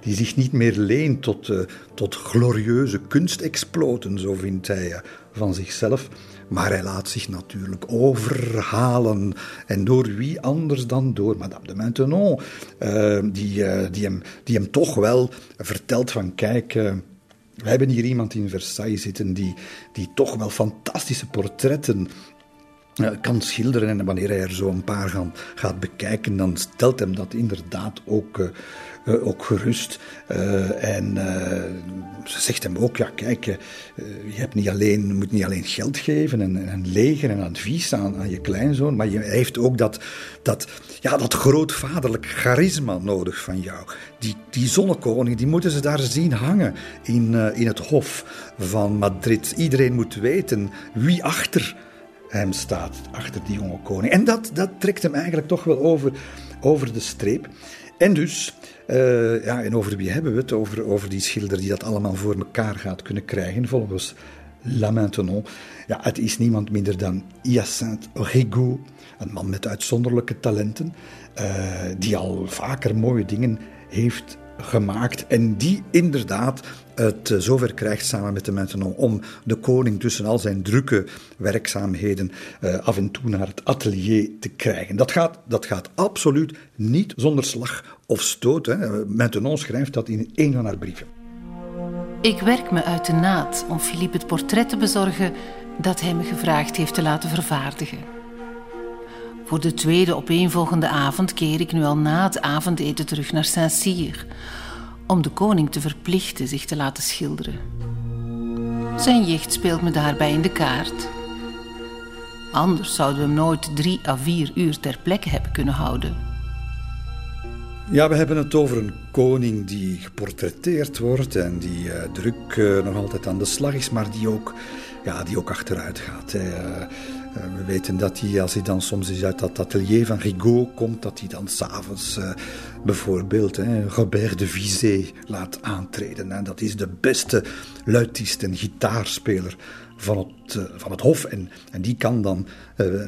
die zich niet meer leent tot, uh, tot glorieuze kunstexploten, zo vindt hij uh, van zichzelf. Maar hij laat zich natuurlijk overhalen. En door wie anders dan door Madame de Maintenon, die, die, hem, die hem toch wel vertelt van kijk we hebben hier iemand in Versailles zitten die, die toch wel fantastische portretten kan schilderen. En wanneer hij er zo een paar gaat bekijken, dan stelt hem dat inderdaad ook, uh, uh, ook gerust. en ze zegt hem ook, ja kijk, je hebt niet alleen, moet niet alleen geld geven en, en leger en advies aan, aan je kleinzoon, maar je heeft ook dat, dat, ja, dat grootvaderlijk charisma nodig van jou. Die, die zonnekoning, die moeten ze daar zien hangen in, in het hof van Madrid. Iedereen moet weten wie achter hem staat, achter die jonge koning. En dat, dat trekt hem eigenlijk toch wel over, over de streep. En dus, uh, ja, en over wie hebben we het? Over, over die schilder die dat allemaal voor elkaar gaat kunnen krijgen, volgens La Maintenon. Ja, het is niemand minder dan Hyacinthe Rigaud, een man met uitzonderlijke talenten, uh, die al vaker mooie dingen heeft gemaakt en die inderdaad het eh, zover krijgt samen met de mensen om de koning tussen al zijn drukke werkzaamheden uh, af en toe naar het atelier te krijgen. Dat gaat, dat gaat absoluut niet zonder slag of stoot. Hè. Maintenon schrijft dat in een van haar brieven. Ik werk me uit de naad om Philippe het portret te bezorgen dat hij me gevraagd heeft te laten vervaardigen. Voor de tweede opeenvolgende avond keer ik nu al na het avondeten terug naar Saint-Cyr om de koning te verplichten zich te laten schilderen. Zijn jicht speelt me daarbij in de kaart. Anders zouden we hem nooit drie à vier uur ter plekke hebben kunnen houden. Ja, we hebben het over een koning die geportretteerd wordt en die uh, druk uh, nog altijd aan de slag is, maar die ook, ja, die ook achteruit gaat. Hè. We weten dat hij, als hij dan soms eens uit dat atelier van Rigaud komt, dat hij dan s'avonds uh, bijvoorbeeld hè, Robert de Vizé laat aantreden. En dat is de beste luitist en gitaarspeler van het, uh, van het hof. En, en die kan dan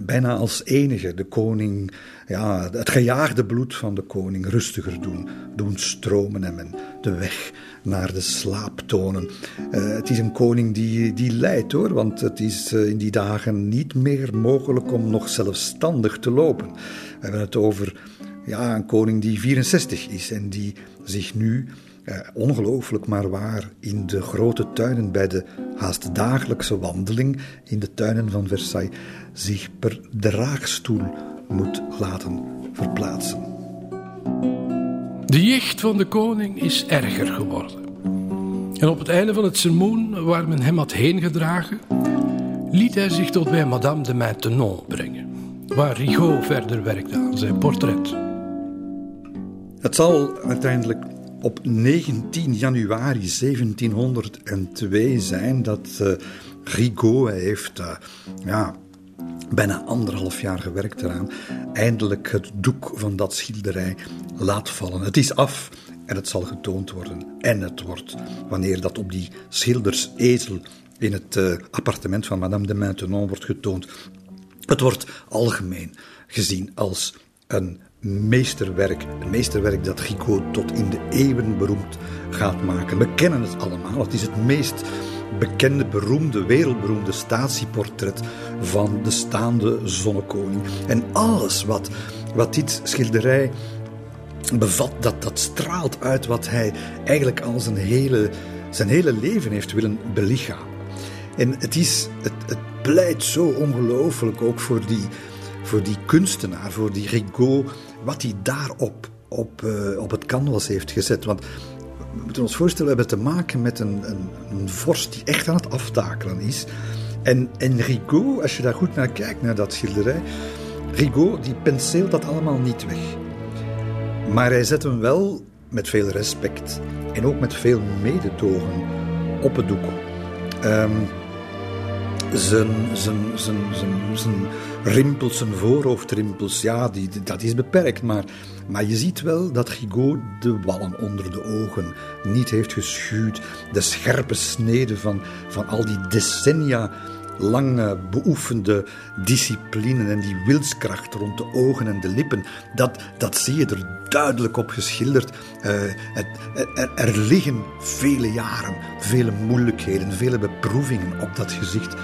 bijna als enige de koning, ja, het gejaagde bloed van de koning rustiger doen, doen stromen en de weg naar de slaap tonen. Uh, het is een koning die, die lijdt hoor, want het is in die dagen niet meer mogelijk om nog zelfstandig te lopen. We hebben het over ja, een koning die 64 is en die zich nu eh, ongelooflijk maar waar in de grote tuinen bij de haast dagelijkse wandeling in de tuinen van Versailles zich per draagstoel moet laten verplaatsen. De jicht van de koning is erger geworden. En op het einde van het sermoen, waar men hem had heen gedragen, liet hij zich tot bij Madame de Maintenon brengen, waar Rigaud verder werkte aan zijn portret. Het zal uiteindelijk op 19 januari 1702 zijn dat uh, Rigaud heeft uh, ja, bijna anderhalf jaar gewerkt eraan, eindelijk het doek van dat schilderij laat vallen. Het is af en het zal getoond worden. En het wordt, wanneer dat op die schildersezel in het uh, appartement van Madame de Maintenon wordt getoond, het wordt algemeen gezien als een meesterwerk. Een meesterwerk dat Gico tot in de eeuwen beroemd gaat maken. We kennen het allemaal. Het is het meest bekende, beroemde, wereldberoemde statieportret van de staande zonnekoning. En alles wat, wat dit schilderij bevat, dat, dat straalt uit wat hij eigenlijk al zijn hele, zijn hele leven heeft willen belichamen. En het, is, het, het pleit zo ongelooflijk ook voor die, voor die kunstenaar, voor die Rigaud, wat hij daarop op, uh, op het canvas heeft gezet. Want we moeten ons voorstellen, we hebben te maken met een, een, een vorst die echt aan het aftakelen is. En, en Rigaud, als je daar goed naar kijkt, naar dat schilderij, Rigaud die penseelt dat allemaal niet weg. Maar hij zet hem wel met veel respect en ook met veel mededogen op het doek. Zijn, zijn, zijn, zijn, zijn rimpels, zijn voorhoofdrimpels, ja, die, dat is beperkt. Maar, maar je ziet wel dat Gigot de wallen onder de ogen niet heeft geschuwd. De scherpe sneden van, van al die decennia lang beoefende discipline en die wilskracht rond de ogen en de lippen, dat, dat zie je er duidelijk op geschilderd. Het, er, er, liggen vele jaren, vele moeilijkheden, vele beproevingen op dat gezicht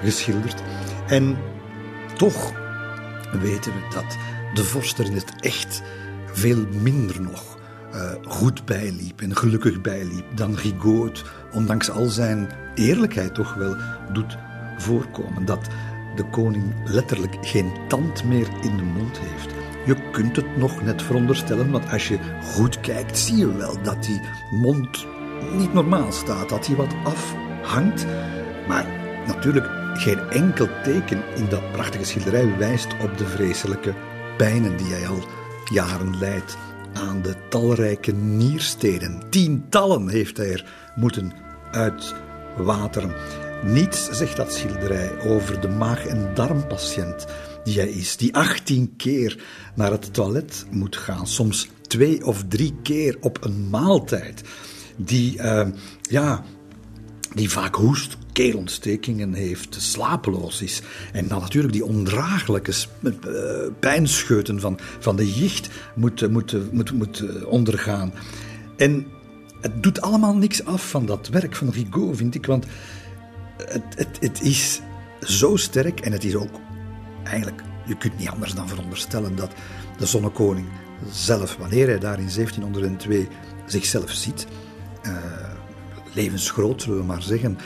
geschilderd. En toch weten we dat de vorst er in het echt veel minder nog uh, goed bijliep en gelukkig bijliep dan Rigaud, ondanks al zijn eerlijkheid toch wel, doet voorkomen. Dat de koning letterlijk geen tand meer in de mond heeft. Je kunt het nog net veronderstellen, want als je goed kijkt, zie je wel dat die mond niet normaal staat, dat hij wat afhangt. Maar natuurlijk, geen enkel teken in dat prachtige schilderij wijst op de vreselijke pijnen die hij al jaren lijdt aan de talrijke niersteden. Tientallen heeft hij er moeten uitwateren. Niets zegt dat schilderij over de maag- en darmpatiënt die hij is, die 18 keer naar het toilet moet gaan, soms twee of drie keer op een maaltijd, die, uh, ja, die vaak hoest, keelontstekingen heeft, slapeloos is. En dan natuurlijk die ondraaglijke uh, pijnscheuten van, van de jicht moet, moet, moet, moet ondergaan. En het doet allemaal niks af van dat werk van Rigaud, vind ik, want het, het, het is zo sterk en het is ook eigenlijk, je kunt niet anders dan veronderstellen dat de zonnekoning zelf, wanneer hij daar in 1702 zichzelf ziet, levensgroot zullen we maar zeggen,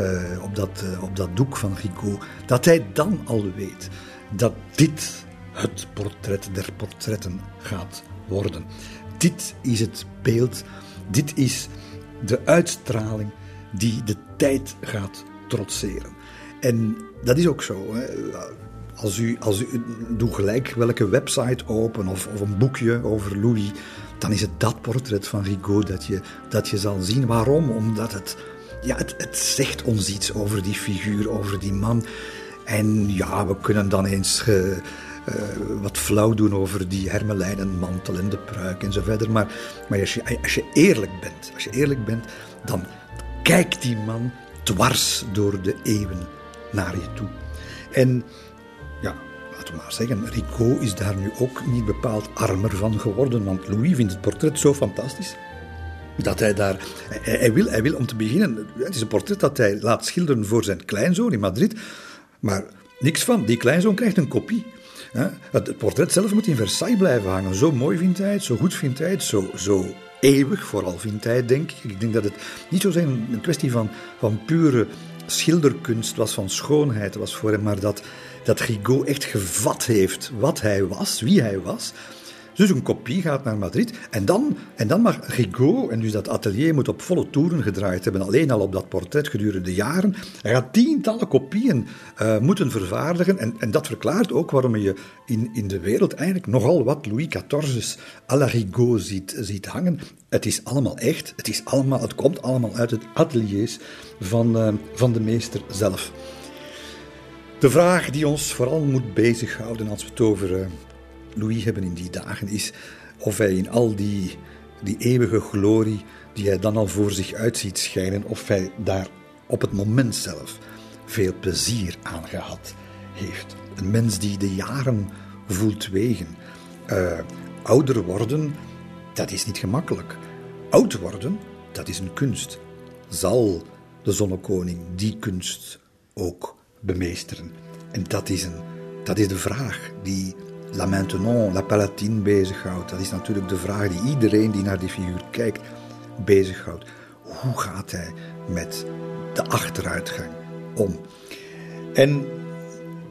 uh, op, dat, uh, op dat doek van Rigaud, dat hij dan al weet dat dit het portret der portretten gaat worden. Dit is het beeld, dit is de uitstraling die de tijd gaat trotseren. En dat is ook zo. Hè. Als u, als u doe gelijk welke website open of, of een boekje over Louis, dan is het dat portret van Rigaud dat je, dat je zal zien. Waarom? Omdat het, ja, het, zegt ons iets over die figuur, over die man. En ja, we kunnen dan eens uh, wat flauw doen over die hermelijnen mantel en de pruik en zo verder. Maar, maar als, je, als je eerlijk bent, als je eerlijk bent, dan kijkt die man dwars door de eeuwen naar je toe. En ja, laten we maar zeggen, Rico is daar nu ook niet bepaald armer van geworden, want Louis vindt het portret zo fantastisch. Dat hij daar. Hij, wil, hij wil om te beginnen. Het is een portret dat hij laat schilderen voor zijn kleinzoon in Madrid. Maar niks van. Die kleinzoon krijgt een kopie. Het portret zelf moet in Versailles blijven hangen. Zo mooi vindt hij het, zo goed vindt hij het, zo, zo eeuwig vooral vindt hij, denk ik. Ik denk dat het niet zo zijn een kwestie van, van pure schilderkunst was, van schoonheid was voor hem, maar dat, dat Rigaud echt gevat heeft wat hij was, wie hij was. Dus een kopie gaat naar Madrid. En dan, en dan mag Rigaud, en dus dat atelier moet op volle toeren gedraaid hebben, alleen al op dat portret gedurende jaren. Hij gaat tientallen kopieën uh, moeten vervaardigen. En, en dat verklaart ook waarom je in, in de wereld eigenlijk nogal wat Louis XIV's à la Rigaud ziet, ziet hangen. Het is allemaal echt. Het, is allemaal, het komt allemaal uit het ateliers van, uh, van de meester zelf. De vraag die ons vooral moet bezighouden als we het over uh, Louis hebben in die dagen is of hij in al die, die eeuwige glorie die hij dan al voor zich uit ziet schijnen, of hij daar op het moment zelf veel plezier aan gehad heeft. Een mens die de jaren voelt wegen. Uh, ouder worden, dat is niet gemakkelijk. Oud worden, dat is een kunst. Zal de zonnekoning die kunst ook bemeesteren? En dat is, een, dat is de vraag die La Maintenant, La Palatine bezighoudt. Dat is natuurlijk de vraag die iedereen die naar die figuur kijkt bezighoudt. Hoe gaat hij met de achteruitgang om? En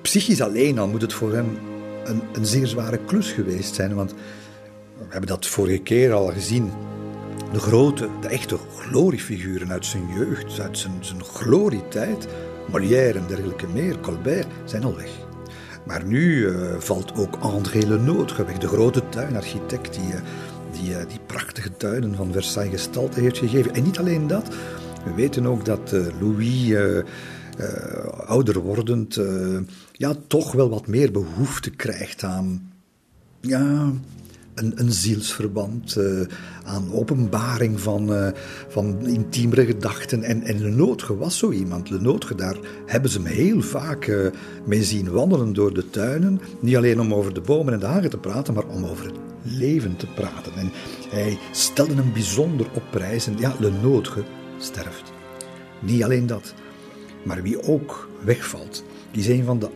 psychisch alleen al moet het voor hem een, een zeer zware klus geweest zijn, want we hebben dat vorige keer al gezien. De grote, de echte gloriefiguren uit zijn jeugd, uit zijn, zijn glorietijd, Molière en dergelijke meer, Colbert, zijn al weg. Maar nu uh, valt ook André Lenôtre weg, de grote tuinarchitect die, uh, die, uh, die prachtige tuinen van Versailles gestalte heeft gegeven. En niet alleen dat, we weten ook dat Louis, ouder wordend, ja, toch wel wat meer behoefte krijgt aan ja, een, een zielsverband, uh, aan openbaring van, uh, van intiemere gedachten. En, en Lenotre was zo iemand. Lenotre, daar hebben ze hem heel vaak uh, mee zien wandelen door de tuinen. Niet alleen om over de bomen en de hagen te praten, maar om over het leven te praten. En hij stelde hem bijzonder op prijs. En ja, Lenotre sterft. Niet alleen dat, maar wie ook wegvalt, die is een van de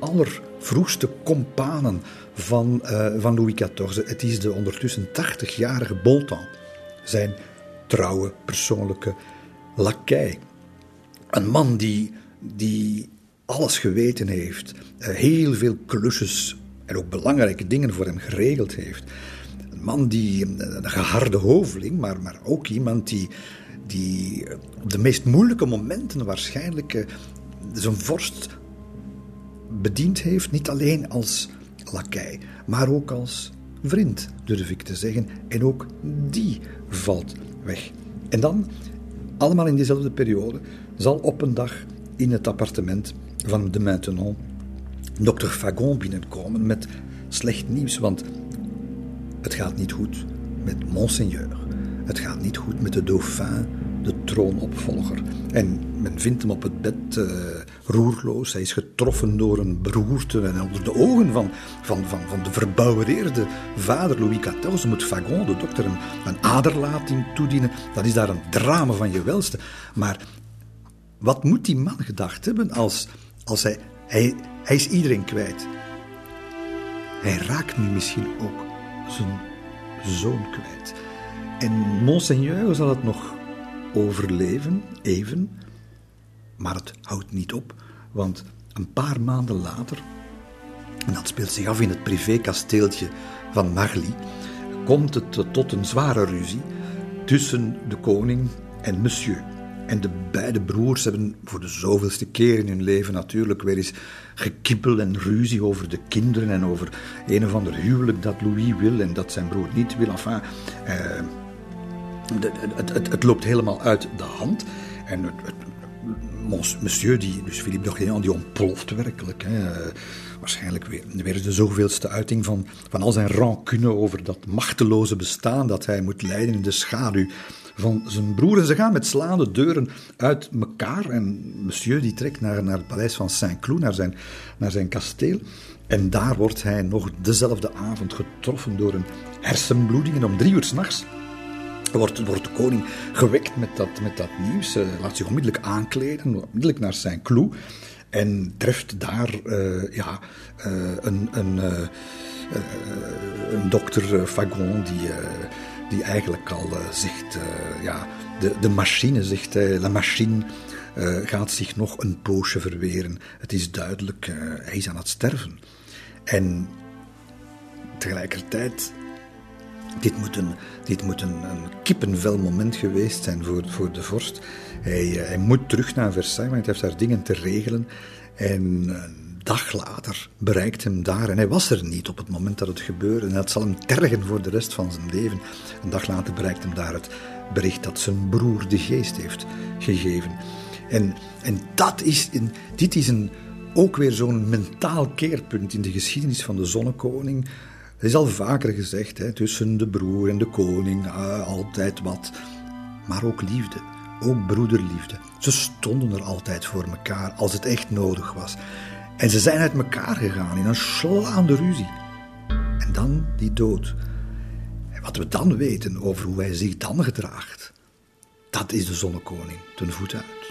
allervroegste companen van, uh, van Louis XIV. Het is de ondertussen 80-jarige Bolton, zijn trouwe persoonlijke lakij. Een man die, die alles geweten heeft, uh, heel veel klusjes en ook belangrijke dingen voor hem geregeld heeft. Een man die, een geharde hoveling, maar, maar ook iemand die, die op de meest moeilijke momenten waarschijnlijk uh, zijn vorst bediend heeft, niet alleen als lakij, maar ook als vriend, durf ik te zeggen. En ook die valt weg. En dan, allemaal in diezelfde periode, zal op een dag in het appartement van de Maintenon dokter Fagon binnenkomen met slecht nieuws, want het gaat niet goed met Monseigneur. Het gaat niet goed met de dauphin, de troonopvolger. En men vindt hem op het bed uh, roerloos. Hij is getroffen door een beroerte. En onder de ogen van, van, van, van de verbouwereerde vader Louis XIV moet Fagon, de dokter, een, een aderlating toedienen. Dat is daar een drama van je welste. Maar wat moet die man gedacht hebben als, als hij, hij... Hij is iedereen kwijt. Hij raakt nu misschien ook zijn zoon kwijt. En Monseigneur zal het nog overleven, even. Maar het houdt niet op, want een paar maanden later, en dat speelt zich af in het privékasteeltje van Marly, komt het tot een zware ruzie tussen de koning en monsieur. En de beide broers hebben voor de zoveelste keer in hun leven natuurlijk weer eens gekibbel en ruzie over de kinderen en over een of ander huwelijk dat Louis wil en dat zijn broer niet wil. Enfin, eh, het, het, het, loopt helemaal uit de hand. En het, monsieur, die, dus Philippe d'Orléans, die ontploft werkelijk. Hè. Waarschijnlijk weer, weer de zoveelste uiting van, van al zijn rancune over dat machteloze bestaan dat hij moet leiden in de schaduw van zijn broer. En ze gaan met slaande deuren uit elkaar. En monsieur die trekt naar, naar het paleis van Saint-Cloud, naar zijn, naar zijn kasteel. En daar wordt hij nog dezelfde avond getroffen door een hersenbloeding. En om drie uur s'nachts wordt, wordt de koning gewekt met dat, met dat nieuws. Uh, laat zich onmiddellijk aankleden, onmiddellijk naar zijn Cloud. En treft daar uh, ja, uh, een, een, een dokter Fagon die, die eigenlijk al zegt, ja, de, de machine zegt, la machine gaat zich nog een poosje verweren. Het is duidelijk, hij is aan het sterven. En tegelijkertijd dit moet een, dit moet een, een kippenvel moment geweest zijn voor, voor de vorst. Hij, eh, hij moet terug naar Versailles, want hij heeft daar dingen te regelen. En een dag later bereikt hem daar, en hij was er niet op het moment dat het gebeurde. En dat zal hem tergen voor de rest van zijn leven. Een dag later bereikt hem daar het bericht dat zijn broer de geest heeft gegeven. En, en dat is, in, dit is een, ook weer zo'n mentaal keerpunt in de geschiedenis van de zonnekoning. Het is al vaker gezegd, hè, tussen de broer en de koning, uh, altijd wat. Maar ook liefde, ook broederliefde. Ze stonden er altijd voor elkaar als het echt nodig was. En ze zijn uit elkaar gegaan in een slaande ruzie. En dan die dood. En wat we dan weten over hoe hij zich dan gedraagt, dat is de zonnekoning ten voet uit.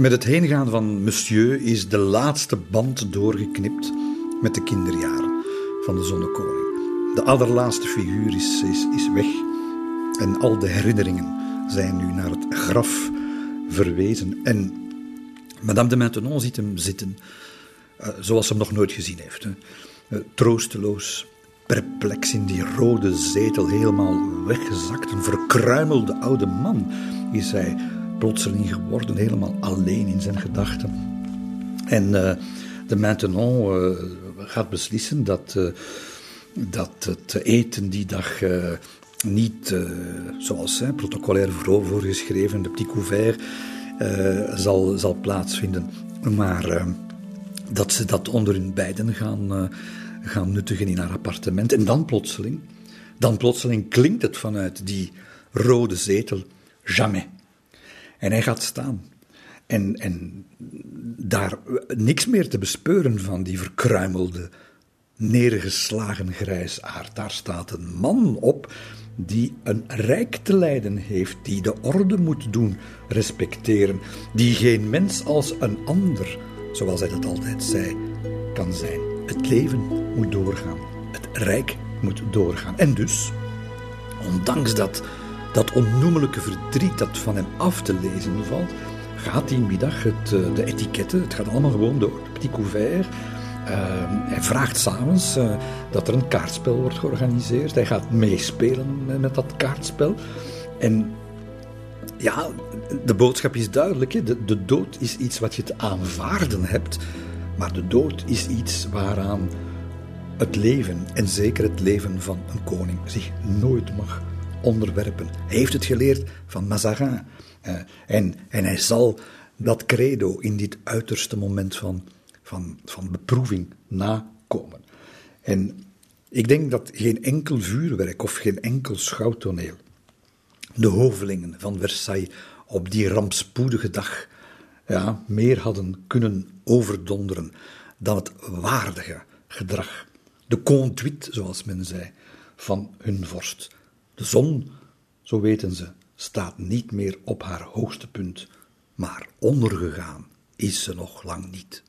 Met het heengaan van Monsieur is de laatste band doorgeknipt met de kinderjaren van de zonnekoning. De allerlaatste figuur is, is, is weg en al de herinneringen zijn nu naar het graf verwezen. En Madame de Maintenon ziet hem zitten uh, zoals ze hem nog nooit gezien heeft. Hè. Uh, troosteloos, perplex in die rode zetel, helemaal weggezakt. Een verkruimelde oude man is hij plotseling geworden, helemaal alleen in zijn gedachten. En uh, de Maintenon gaat beslissen dat, dat het eten die dag niet zoals protocolair voorgeschreven, de petit couvert, zal, zal plaatsvinden. Maar dat ze dat onder hun beiden gaan, gaan nuttigen in haar appartement. En dan plotseling, dan plotseling klinkt het vanuit die rode zetel, jamais. En hij gaat staan. En, en daar niks meer te bespeuren van die verkruimelde, neergeslagen grijsaard. Daar staat een man op die een rijk te lijden heeft, die de orde moet doen respecteren, die geen mens als een ander zoals hij dat altijd zei, kan zijn. Het leven moet doorgaan. Het rijk moet doorgaan. En dus, ondanks dat, dat onnoemelijke verdriet dat van hem af te lezen valt, gaat die middag het, eh, de etiketten, het gaat allemaal gewoon door. Petit couvert. Uh, hij vraagt s'avonds uh, dat er een kaartspel wordt georganiseerd. Hij gaat meespelen met dat kaartspel. En ja, de boodschap is duidelijk. De, de dood is iets wat je te aanvaarden hebt. Maar de dood is iets waaraan het leven, en zeker het leven van een koning, zich nooit mag onderwerpen. Hij heeft het geleerd van Mazarin. Eh, en, en hij zal dat credo in dit uiterste moment van, van, van beproeving nakomen. En ik denk dat geen enkel vuurwerk of geen enkel schouwtoneel de hovelingen van Versailles op die rampspoedige dag ja, meer hadden kunnen overdonderen dan het waardige gedrag, de conduite, zoals men zei, van hun vorst. De zon, zo weten ze, staat niet meer op haar hoogste punt, maar ondergegaan is ze nog lang niet.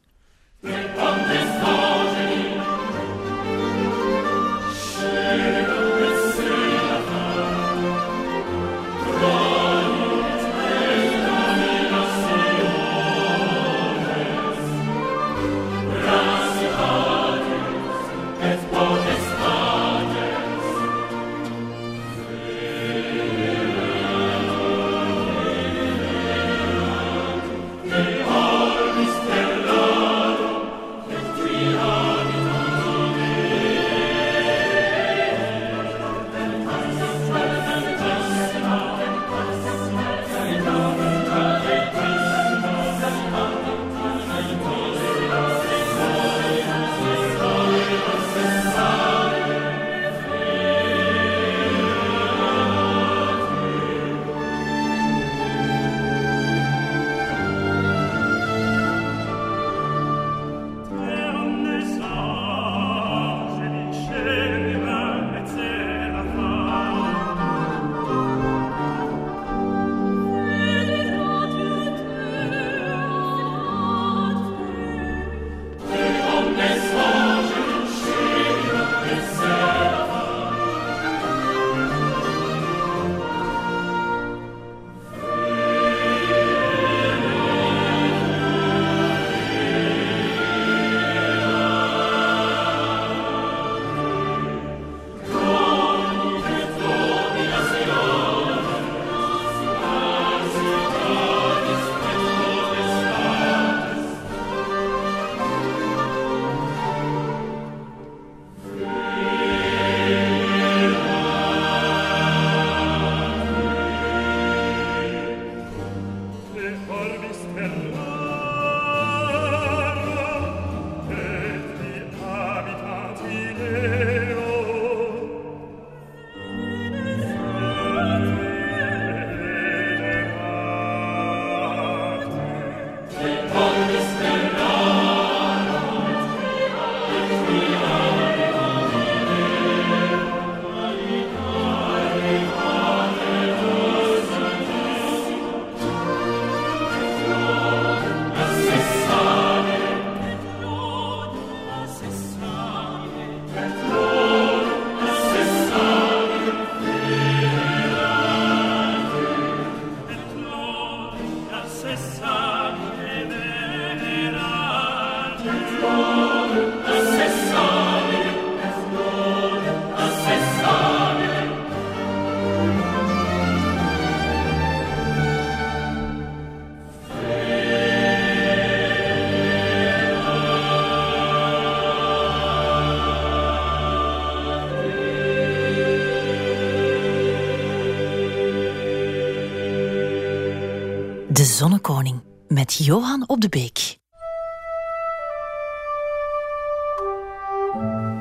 Zonnekoning met Johan op de Beek.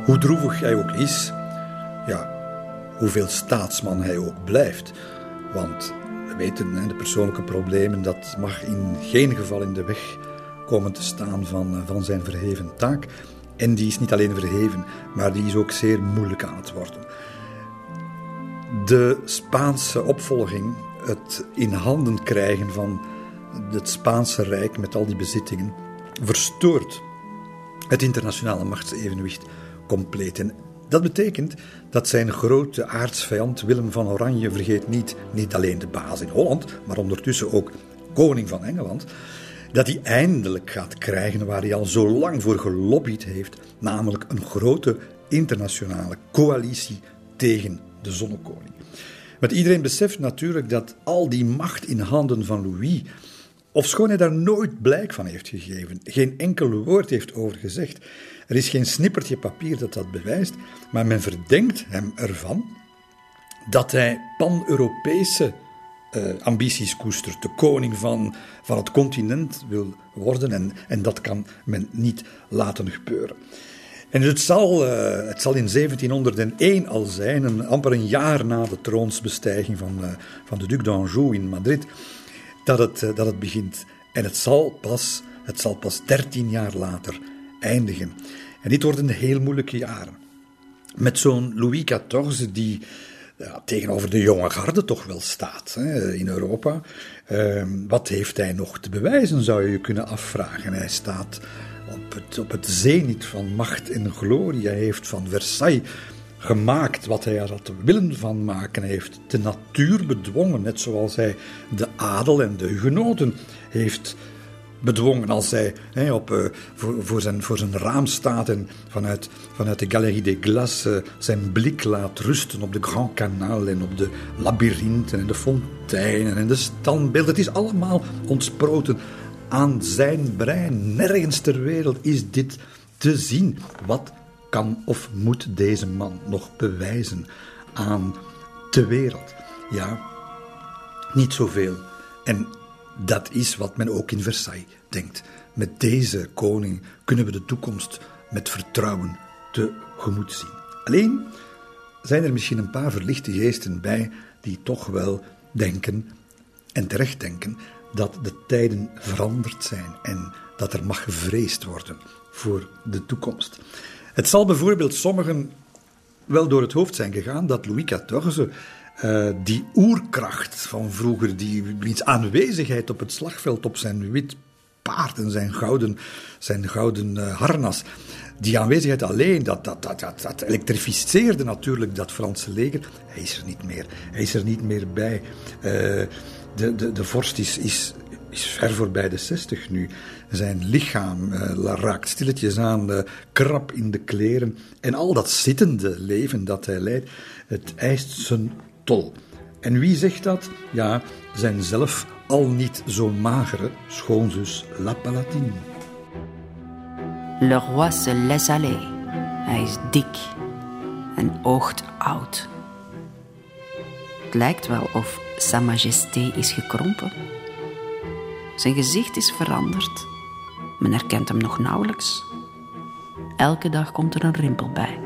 Hoe droevig hij ook is, ja, hoeveel staatsman hij ook blijft. Want we weten, de persoonlijke problemen, dat mag in geen geval in de weg komen te staan van, eh, van zijn verheven taak. En die is niet alleen verheven, maar die is ook zeer moeilijk aan het worden. De Spaanse opvolging, het in handen krijgen van het Spaanse Rijk met al die bezittingen, verstoort het internationale machtsevenwicht compleet. En dat betekent dat zijn grote aardsvijand Willem van Oranje, vergeet niet, niet alleen de baas in Holland, maar ondertussen ook koning van Engeland, dat hij eindelijk gaat krijgen waar hij al zo lang voor gelobbyd heeft, namelijk een grote internationale coalitie tegen de zonnekoning. Want iedereen beseft natuurlijk dat al die macht in handen van Louis, ofschoon hij daar nooit blijk van heeft gegeven, geen enkel woord heeft over gezegd, er is geen snippertje papier dat dat bewijst, maar men verdenkt hem ervan dat hij pan-Europese uh, ambities koestert, de koning van, van het continent wil worden en, en dat kan men niet laten gebeuren. En het zal, uh, het zal in 1701 al zijn, een, amper een jaar na de troonsbestijging van, uh, van de Duc d'Anjou in Madrid, dat het, dat het begint. En het zal, pas, het zal pas 13 jaar later eindigen. En dit worden heel moeilijke jaren. Met zo'n Louis XIV die ja, tegenover de jonge garde toch wel staat hè, in Europa. Uh, wat heeft hij nog te bewijzen, zou je je kunnen afvragen. Hij staat op het, op het van macht en glorie. Hij heeft van Versailles gemaakt wat hij er had willen van maken. Heeft de natuur bedwongen, net zoals hij de adel en de hugenoten heeft bedwongen als hij hè, op, uh, voor, voor, zijn, voor zijn raam staat en vanuit, vanuit de Galerie des Glaces uh, zijn blik laat rusten op de Grand Canal en op de labyrinthen en de fonteinen en de standbeelden. Het is allemaal ontsproten aan zijn brein. Nergens ter wereld is dit te zien. Wat kan of moet deze man nog bewijzen aan de wereld? Ja, niet zoveel. En dat is wat men ook in Versailles denkt. Met deze koning kunnen we de toekomst met vertrouwen tegemoet zien. Alleen zijn er misschien een paar verlichte geesten bij die toch wel denken, en terecht denken, dat de tijden veranderd zijn en dat er mag gevreesd worden voor de toekomst. Het zal bijvoorbeeld sommigen wel door het hoofd zijn gegaan dat Louis XIV uh, die oerkracht van vroeger, die wiens aanwezigheid op het slagveld op zijn wit paard en zijn gouden, zijn gouden uh, harnas, die aanwezigheid alleen, dat, dat, dat, dat, dat elektrificeerde natuurlijk dat Franse leger. Hij is er niet meer. Hij is er niet meer bij. Uh, de, de, de vorst is, is, is ver voorbij de 60 nu. Zijn lichaam uh, raakt stilletjes aan uh, krap in de kleren. En al dat zittende leven dat hij leidt, het eist zijn en wie zegt dat? Ja, zijn zelf al niet zo magere schoonzus La Palatine. Le roi se laisse aller. Hij is dik en oogt oud. Het lijkt wel of Sa Majesté is gekrompen. Zijn gezicht is veranderd. Men herkent hem nog nauwelijks. Elke dag komt er een rimpel bij.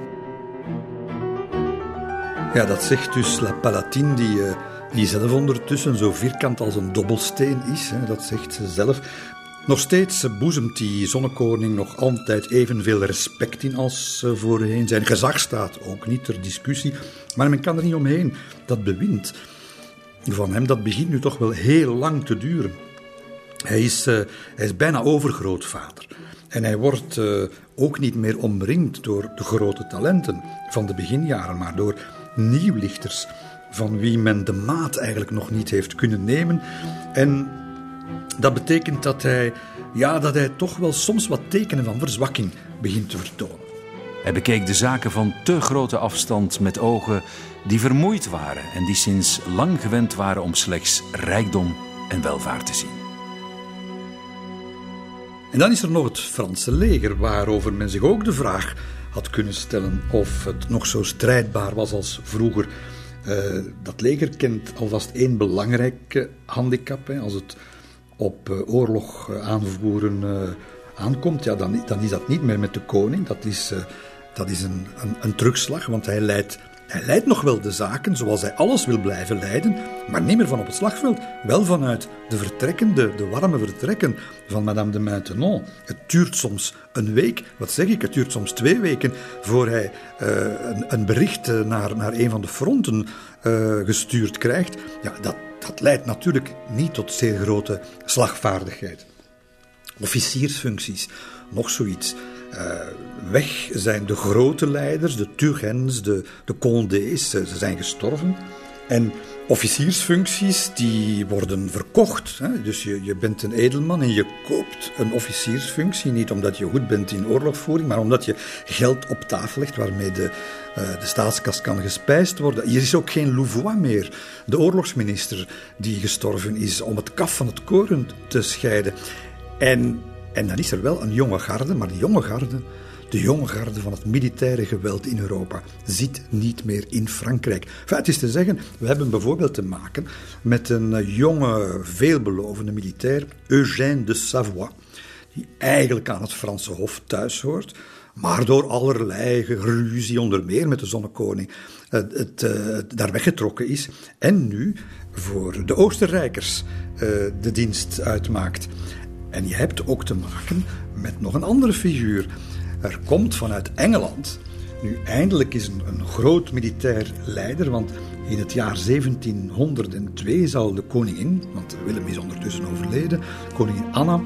Ja, dat zegt dus La Palatine, die, uh, die zelf ondertussen zo vierkant als een dobbelsteen is. Hè, dat zegt ze zelf. Nog steeds boezemt die zonnekoning nog altijd evenveel respect in als voorheen. Zijn gezag staat ook niet ter discussie. Maar men kan er niet omheen. Dat bewind van hem, dat begint nu toch wel heel lang te duren. Hij is, uh, hij is bijna overgrootvader. En hij wordt uh, ook niet meer omringd door de grote talenten van de beginjaren, maar door nieuwlichters van wie men de maat eigenlijk nog niet heeft kunnen nemen. En dat betekent dat hij, ja, dat hij toch wel soms wat tekenen van verzwakking begint te vertonen. Hij bekeek de zaken van te grote afstand met ogen die vermoeid waren en die sinds lang gewend waren om slechts rijkdom en welvaart te zien. En dan is er nog het Franse leger, waarover men zich ook de vraag had kunnen stellen of het nog zo strijdbaar was als vroeger. Uh, dat leger kent alvast één belangrijke handicap. Hè. Als het op oorlog aanvoeren aankomt, ja, dan, dan is dat niet meer met de koning. Dat is, dat is een, een, een terugslag, want hij leidt hij leidt nog wel de zaken zoals hij alles wil blijven leiden, maar niet meer van op het slagveld. Wel vanuit de vertrekken, de, de warme vertrekken van Madame de Maintenon. Het duurt soms een week, wat zeg ik, het duurt soms twee weken voor hij uh, een, een, bericht eh, naar, naar een van de fronten uh, gestuurd krijgt. Ja, dat, dat leidt natuurlijk niet tot zeer grote slagvaardigheid. Officiersfuncties, nog zoiets. Uh, weg zijn de grote leiders, de Turgens, de, de Condés, ze, zijn gestorven. En officiersfuncties die worden verkocht. Hè? Dus je, je bent een edelman en je koopt een officiersfunctie. Niet omdat je goed bent in oorlogvoering, maar omdat je geld op tafel legt waarmee de, uh, de staatskas kan gespijsd worden. Hier is ook geen Louvois meer, de oorlogsminister die gestorven is, om het kaf van het koren te scheiden. En en dan is er wel een jonge garde, maar die jonge garde, de jonge garde van het militaire geweld in Europa, zit niet meer in Frankrijk. Enfin, is te zeggen, we hebben bijvoorbeeld te maken met een eh, jonge, veelbelovende militair, Eugène de Savoie, die eigenlijk aan het Franse Hof thuis hoort, maar door allerlei geruzie, onder meer met de zonnekoning, het, het, uh, daar weggetrokken is en nu voor de Oostenrijkers de dienst uitmaakt. En je hebt ook te maken met nog een andere figuur. Er komt vanuit Engeland, nu eindelijk is een, groot militair leider, want in het jaar 1702 zal de koningin, want Willem is ondertussen overleden, koningin Anna,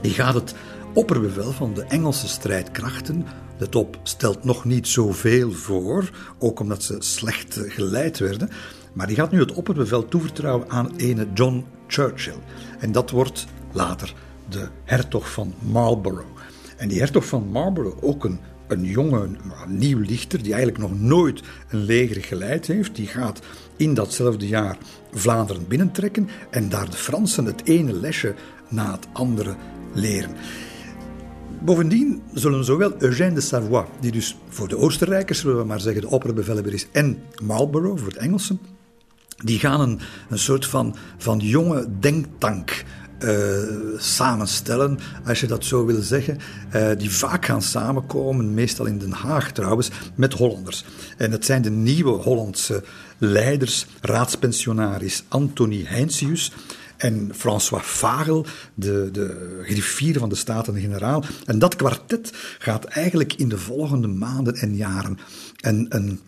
die gaat het opperbevel van de Engelse strijdkrachten. De top stelt nog niet zoveel voor, ook omdat ze slecht geleid werden. Maar die gaat nu het opperbevel toevertrouwen aan ene John Churchill. En dat wordt later de hertog van Marlborough. En die hertog van Marlborough, ook een, een jonge, nieuw lichter, die eigenlijk nog nooit een leger geleid heeft, die gaat in datzelfde jaar Vlaanderen binnentrekken en daar de Fransen het ene lesje na het andere leren. Bovendien zullen zowel Eugène de Savoie, die dus voor de Oostenrijkers, we maar zeggen, de opperbevelhebber is, en Marlborough voor het Engelsen, die gaan een, een soort van, van jonge denktank uh, samenstellen, als je dat zo wil zeggen, uh, die vaak gaan samenkomen, meestal in Den Haag trouwens, met Hollanders. En het zijn de nieuwe Hollandse leiders, raadspensionaris Anthony Heinsius en François Vagel, de, de griffier van de Staten-Generaal. En dat kwartet gaat eigenlijk in de volgende maanden en jaren een, een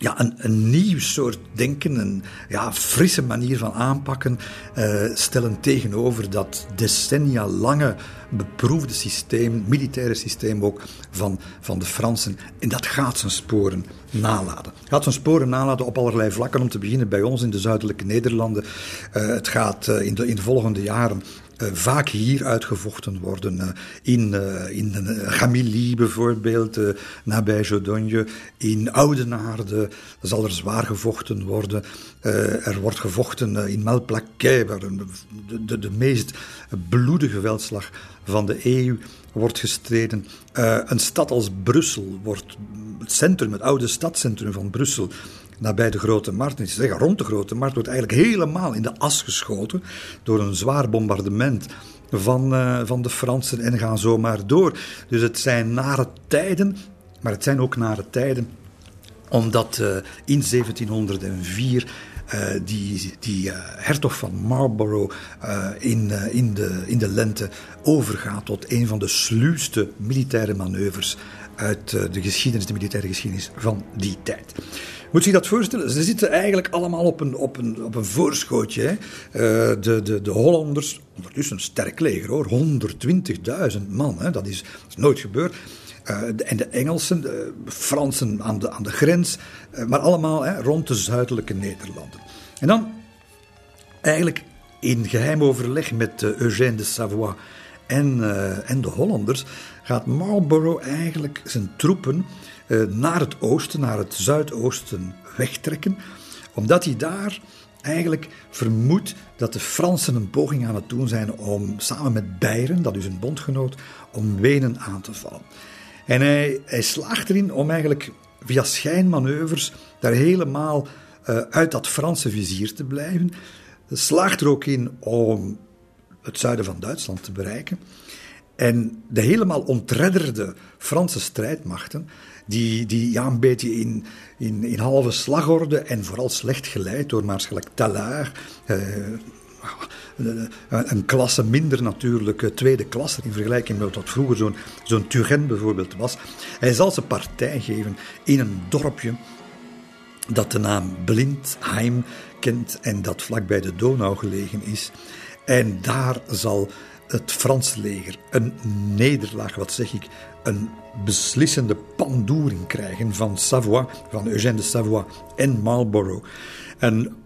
ja, een, nieuw soort denken, een ja, frisse manier van aanpakken, uh, stellen tegenover dat decennia lange beproefde systeem, militaire systeem ook, van, van de Fransen. En dat gaat zijn sporen nalaten. Het gaat zijn sporen nalaten op allerlei vlakken, om te beginnen bij ons in de zuidelijke Nederlanden. Uh, het gaat uh, in, de, in de volgende jaren vaak hier uitgevochten worden. Uh, in uh, in Gamilly bijvoorbeeld, nabij Jodogne. In Oudenaarde zal er zwaar gevochten worden. er wordt gevochten in Malplaquet, waar de, de, de meest bloedige veldslag van de eeuw wordt gestreden. een stad als Brussel wordt het centrum, het oude stadscentrum van Brussel, nabij de Grote Markt, is zeggen rond de Grote Markt, wordt eigenlijk helemaal in de as geschoten door een zwaar bombardement van, uh, van de Fransen en gaan zomaar door. Dus het zijn nare tijden, maar het zijn ook nare tijden omdat uh, in 1704 uh, die, die hertog van Marlborough in, in, de, in de lente overgaat tot een van de sluwste militaire manoeuvres uit de geschiedenis, de militaire geschiedenis van die tijd. Moet je dat voorstellen? Ze zitten eigenlijk allemaal op een, op een, op een voorschootje. Hè? Uh, de, de, de Hollanders, ondertussen een sterk leger hoor, 120.000 man, hè? Dat, is, is nooit gebeurd. Uh, de, en de Engelsen, de Fransen aan de, aan de grens, uh, maar allemaal hè, rond de zuidelijke Nederlanden. En dan eigenlijk in geheim overleg met Eugène de Savoie en, en de Hollanders gaat Marlborough eigenlijk zijn troepen eh, naar het oosten, naar het zuidoosten wegtrekken, omdat hij daar eigenlijk vermoedt dat de Fransen een poging aan het doen zijn om samen met Beieren, dat is een bondgenoot, om Wenen aan te vallen. En hij, slaagt erin om eigenlijk via schijnmanoeuvres daar helemaal uh, uit dat Franse vizier te blijven. Slaagt er ook in om het zuiden van Duitsland te bereiken. En de helemaal ontredderde Franse strijdmachten, die, die een beetje in, in, in halve slagorde en vooral slecht geleid door Maarschalk Tallard, eh, een klasse minder natuurlijk, tweede klasse in vergelijking met wat vroeger zo'n zo'n bijvoorbeeld was. Hij zal ze partij geven in een dorpje dat de naam Blindheim kent en dat vlakbij de Donau gelegen is. En daar zal het Franse leger een nederlaag, wat zeg ik, een beslissende pandoering krijgen van Savoie, van Eugène de Savoie en Marlborough. En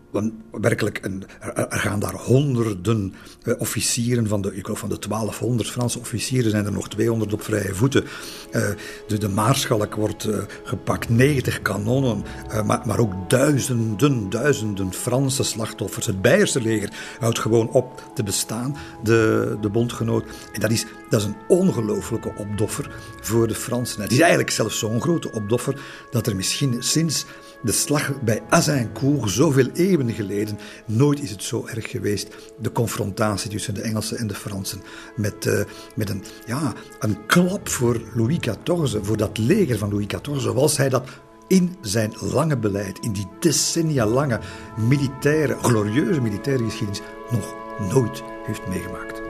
werkelijk, een, er gaan daar honderden eh, officieren van de, ik geloof van de 1200 Franse officieren zijn er nog 200 op vrije voeten. Uh, de, de maarschalk wordt uh, gepakt, 90 kanonnen, maar, maar ook duizenden, duizenden Franse slachtoffers. Het Beierse leger houdt gewoon op te bestaan, de, de bondgenoot. En dat is, dat is een ongelooflijke opdoffer voor de Fransen. Het is eigenlijk zelfs zo'n grote opdoffer dat er misschien sinds de slag bij Azincourt, zoveel eeuwen geleden, nooit is het zo erg geweest. De confrontatie tussen de Engelsen en de Fransen. Met, uh, met een, ja, een klap voor Louis XIV, voor dat leger van Louis XIV, zoals hij dat in zijn lange beleid, in die decennia lange militaire, glorieuze militaire geschiedenis, nog nooit heeft meegemaakt.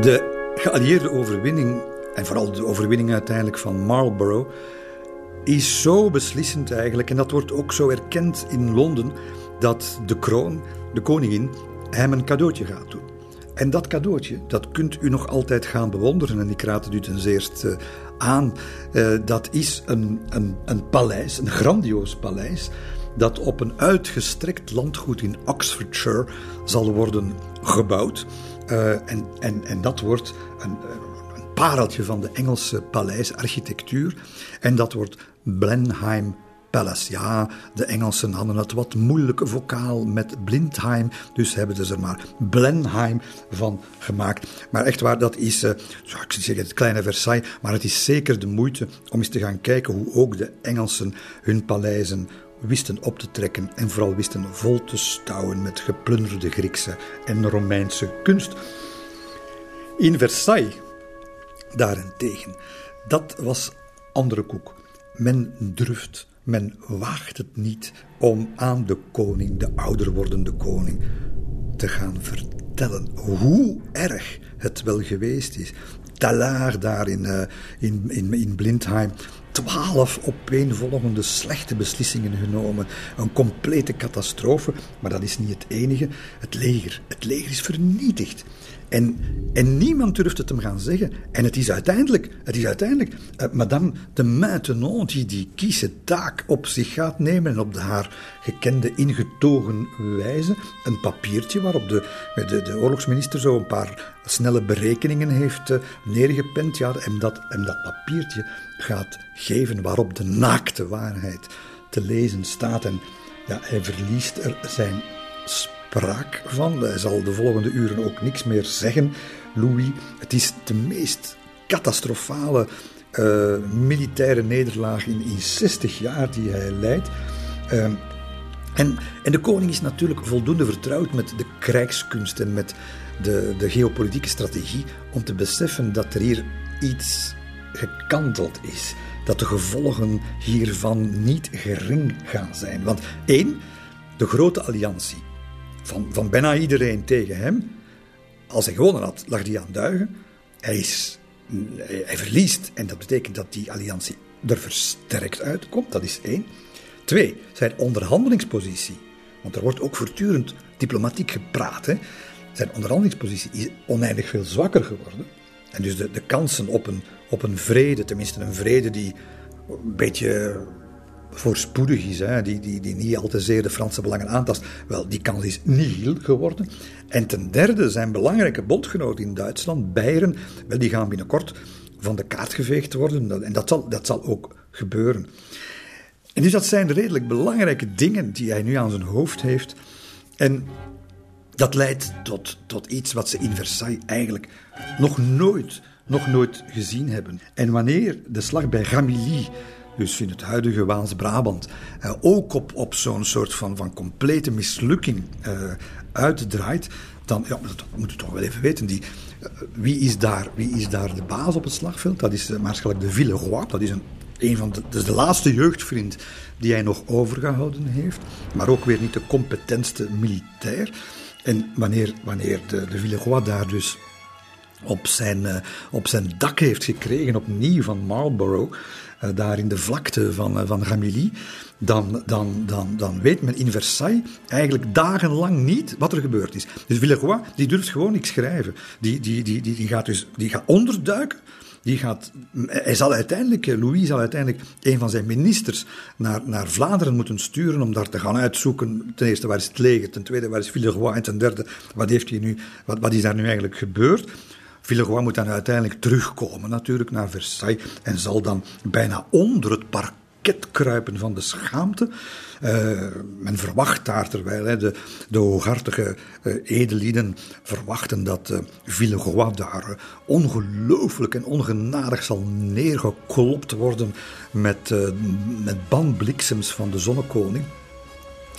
De geallieerde overwinning en vooral de overwinning uiteindelijk van Marlborough, is zo beslissend eigenlijk. En dat wordt ook zo erkend in Londen, dat de kroon, de koningin, hem een cadeautje gaat doen. En dat cadeautje, dat kunt u nog altijd gaan bewonderen. En ik raad het u ten zeerste aan. Uh, dat is een, een, een paleis, een grandioos paleis, dat op een uitgestrekt landgoed in Oxfordshire zal worden gebouwd. Uh, en, en, en dat wordt een, pareltje van de Engelse paleisarchitectuur. En dat wordt Blenheim Palace. Ja, de Engelsen hadden het wat moeilijke vocaal met Blindheim, dus hebben ze er maar Blenheim van gemaakt. Maar echt waar, dat is, uh, ik zeggen, het kleine Versailles, maar het is zeker de moeite om eens te gaan kijken hoe ook de Engelsen hun paleizen wisten op te trekken en vooral wisten vol te stouwen met geplunderde Griekse en Romeinse kunst. In Versailles Daarentegen, dat was andere koek. Men durft, men waagt het niet om aan de koning, de ouder wordende koning, te gaan vertellen hoe erg het wel geweest is. Talaar daar in, uh, in, in, in Blindheim. Twaalf opeenvolgende slechte beslissingen genomen. Een complete catastrofe. Maar dat is niet het enige. Het leger. Het leger is vernietigd. En, en niemand durft het hem gaan zeggen. En het is uiteindelijk, het is uiteindelijk uh, Madame de Maintenon die die kieze taak op zich gaat nemen en op de haar gekende ingetogen wijze een papiertje waarop de, de, de oorlogsminister zo een paar snelle berekeningen heeft uh, neergepend. Ja, en, dat, en dat papiertje gaat geven waarop de naakte waarheid te lezen staat. En ja, hij verliest er zijn spraak van. Hij zal de volgende uren ook niks meer zeggen. Louis, het is de meest catastrofale uh, militaire nederlaag in, in 60 jaar die hij leidt. Uh, en, en, de koning is natuurlijk voldoende vertrouwd met de krijgskunst en met de, de geopolitieke strategie om te beseffen dat er hier iets gekanteld is. Dat de gevolgen hiervan niet gering gaan zijn. Want één, de grote alliantie van, van bijna iedereen tegen hem. Als hij gewonnen had, lag hij aan duigen. Hij, is, hij verliest en dat betekent dat die alliantie er versterkt uitkomt. Dat is één. Twee, zijn onderhandelingspositie. Want er wordt ook voortdurend diplomatiek gepraat. Hè. Zijn onderhandelingspositie is oneindig veel zwakker geworden. En dus de, de kansen op een, op een vrede, tenminste een vrede die een beetje voorspoedig is, hè, die, die, die niet al te zeer de Franse belangen aantast, wel, die kans is nihil geworden. En ten derde zijn belangrijke bondgenoten in Duitsland, Beieren, wel, die gaan binnenkort van de kaart geveegd worden. En dat zal, dat zal ook gebeuren. En dus dat zijn redelijk belangrijke dingen die hij nu aan zijn hoofd heeft. En dat leidt tot, tot iets wat ze in Versailles eigenlijk nog nooit, nog nooit gezien hebben. En wanneer de slag bij Ramilly dus in het huidige Waals-Brabant, uh, ook op, op zo'n soort van, van complete mislukking uh, uitdraait, dan ja, dat moet u toch wel even weten. Die, wie, is daar, wie is daar de baas op het slagveld? Dat is Maarschalk de Villeroy. Dat is een, een van de, dat is de laatste jeugdvriend die hij nog overgehouden heeft. Maar ook weer niet de competentste militair. En wanneer, wanneer de, de Villeroy daar dus op zijn, op zijn dak heeft gekregen, opnieuw van Marlborough, daar in de vlakte van, uh, van Ramilly, dan, dan, dan, dan weet men in Versailles eigenlijk dagenlang niet wat er gebeurd is. Dus Villeroy die durft gewoon niks schrijven. Die, die, die, die, die, gaat dus die gaat onderduiken die gaat, hij zal uiteindelijk, Louis zal uiteindelijk een van zijn ministers naar, naar Vlaanderen moeten sturen om daar te gaan uitzoeken. Ten eerste, waar is het leger? Ten tweede, waar is Villeroy? En ten derde, wat, heeft hij nu, wat, wat is daar nu eigenlijk gebeurd? Villeroy moet dan uiteindelijk terugkomen natuurlijk naar Versailles en zal dan bijna onder het parket kruipen van de schaamte. Uh, men verwacht daar, terwijl hè, de, de hooghartige uh, verwachten dat uh, daar ongelooflijk en ongenadig zal neergeklopt worden met, met banbliksems van de zonnekoning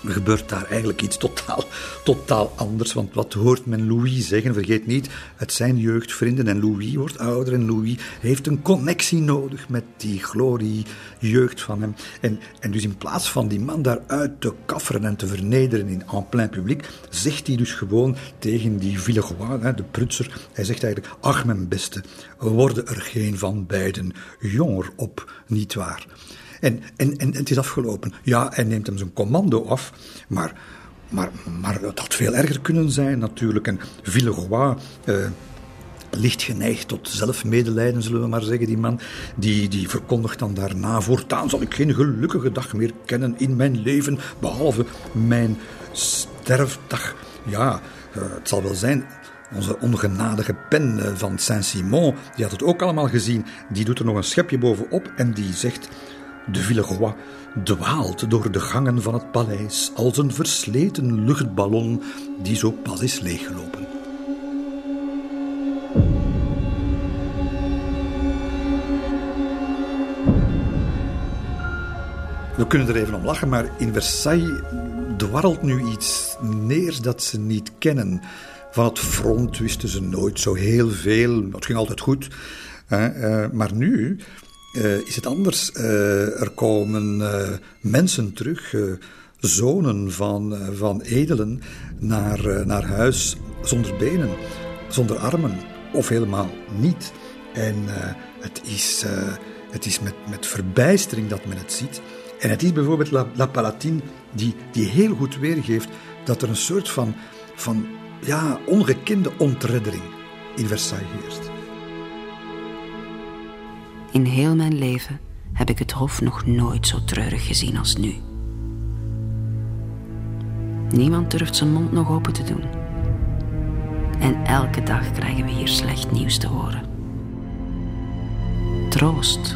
gebeurt daar eigenlijk iets totaal, totaal anders. Want wat hoort men Louis zeggen? Vergeet niet, het zijn jeugdvrienden en Louis wordt ouder en Louis heeft een connectie nodig met die glorie jeugd van hem. En, en dus in plaats van die man daaruit te kafferen en te vernederen in en plein publiek, zegt hij dus gewoon tegen die Villeroy, de prutser, hij zegt eigenlijk, ach mijn beste, worden er geen van beiden jonger op, niet waar? En, en, en het is afgelopen. Ja, hij neemt hem zijn commando af, maar, maar, maar het had veel erger kunnen zijn natuurlijk. En Villeroy... Uh, licht geneigd tot zelfmedelijden, zullen we maar zeggen, die man. Die, die verkondigt dan daarna: voortaan zal ik geen gelukkige dag meer kennen in mijn leven, behalve mijn sterfdag. Ja, uh, het zal wel zijn. Onze ongenadige pen eh, van Saint-Simon, die had het ook allemaal gezien. Die doet er nog een schepje bovenop en die zegt: de Villeroy dwaalt door de gangen van het paleis als een versleten luchtballon die zo pas is leeggelopen. We kunnen er even om lachen, maar in Versailles dwarrelt nu iets neer dat ze niet kennen. Van het front wisten ze nooit zo heel veel. Het ging altijd goed. Eh, maar nu uh, is het anders. Uh, er komen uh, mensen terug, zonen van, van edelen, naar, naar huis zonder benen, zonder armen of helemaal niet. En het is, het is met, met verbijstering dat men het ziet. En het is bijvoorbeeld La, La Palatine die, die heel goed weergeeft dat er een soort van, van ja, ongekende ontreddering in Versailles heerst. In heel mijn leven heb ik het Hof nog nooit zo treurig gezien als nu. Niemand durft zijn mond nog open te doen. En elke dag krijgen we hier slecht nieuws te horen. Troost,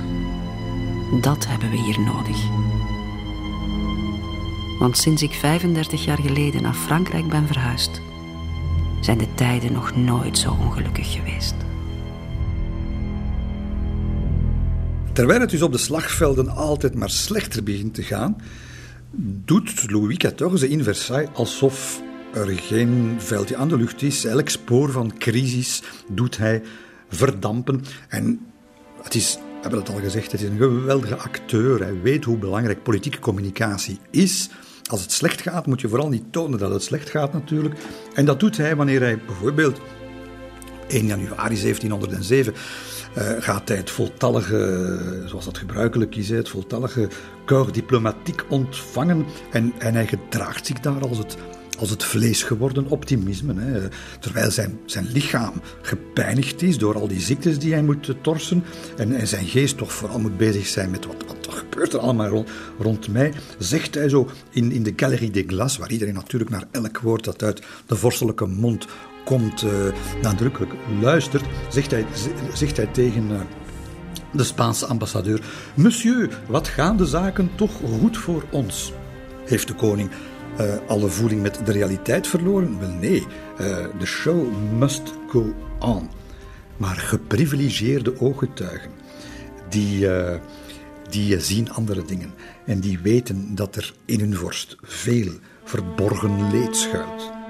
dat hebben we hier nodig. Want sinds ik 35 jaar geleden naar Frankrijk ben verhuisd, zijn de tijden nog nooit zo ongelukkig geweest. Terwijl het dus op de slagvelden altijd maar slechter begint te gaan, doet Louis XIV in Versailles alsof er geen veldje aan de lucht is. Elk spoor van crisis doet hij verdampen. En het is, we hebben het al gezegd, het is een geweldige acteur. Hij weet hoe belangrijk politieke communicatie is. Als het slecht gaat, moet je vooral niet tonen dat het slecht gaat natuurlijk. En dat doet hij wanneer hij bijvoorbeeld 1 januari 1707 uh, gaat hij het voltallige, zoals dat gebruikelijk is, het voltallige corps diplomatiek ontvangen. En, en hij gedraagt zich daar als het, als het vlees geworden optimisme. Hè. Terwijl zijn, zijn lichaam gepijnigd is door al die ziektes die hij moet torsen. En, en zijn geest toch vooral moet bezig zijn met wat, wat gebeurt er allemaal rond, rond mij. Zegt hij zo in, in de Galerie des Glaces, waar iedereen natuurlijk naar elk woord dat uit de vorstelijke mond komt uh, nadrukkelijk luistert, zegt hij, zegt hij tegen uh, de Spaanse ambassadeur: Monsieur, wat gaan de zaken toch goed voor ons? Heeft de koning uh, alle voeling met de realiteit verloren? Wel nee, de show must go on. Maar geprivilegeerde ooggetuigen, die die zien andere dingen en die weten dat er in hun vorst veel verborgen leed schuilt.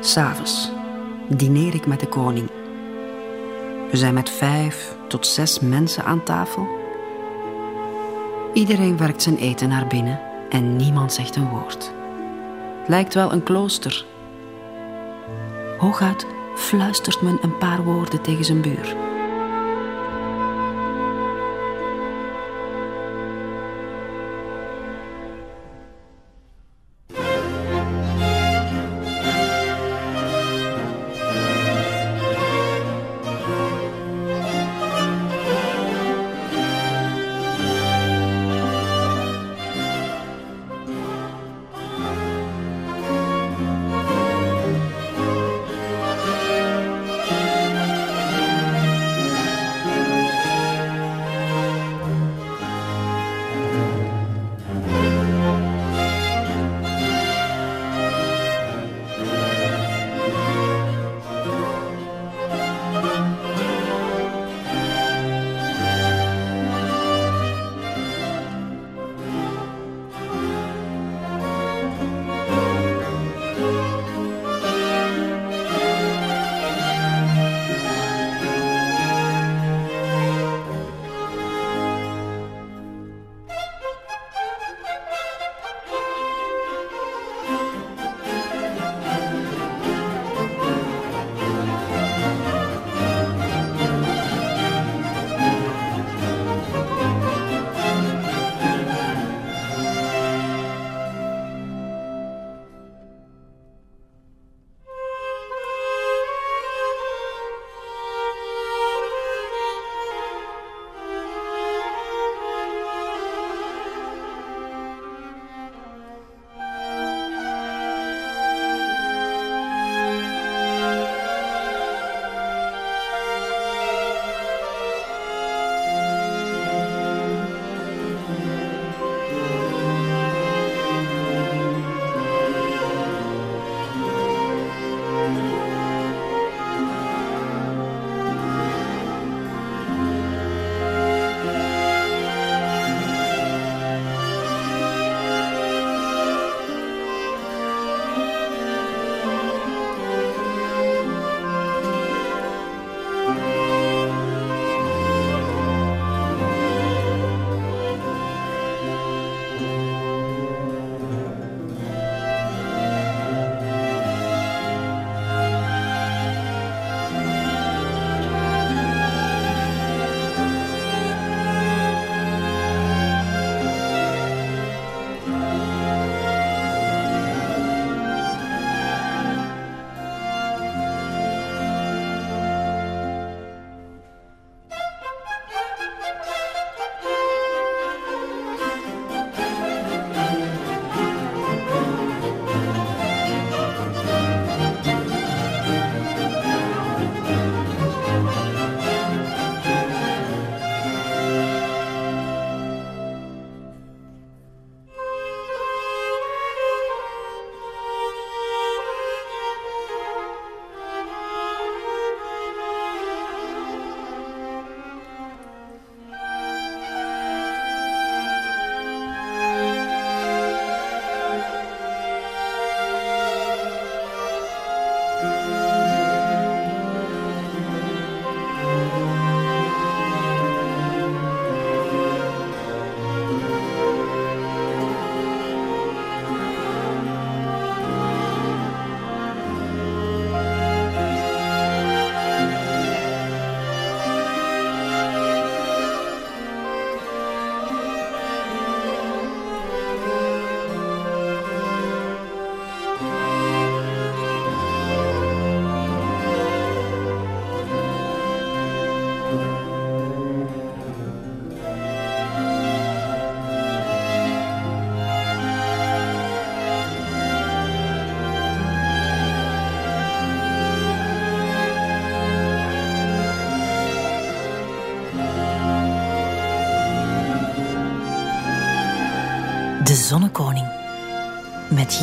S'avonds dineer ik met de koning. We zijn met vijf tot zes mensen aan tafel. Iedereen werkt zijn eten naar binnen en niemand zegt een woord. Het lijkt wel een klooster. Hooguit fluistert men een paar woorden tegen zijn buur.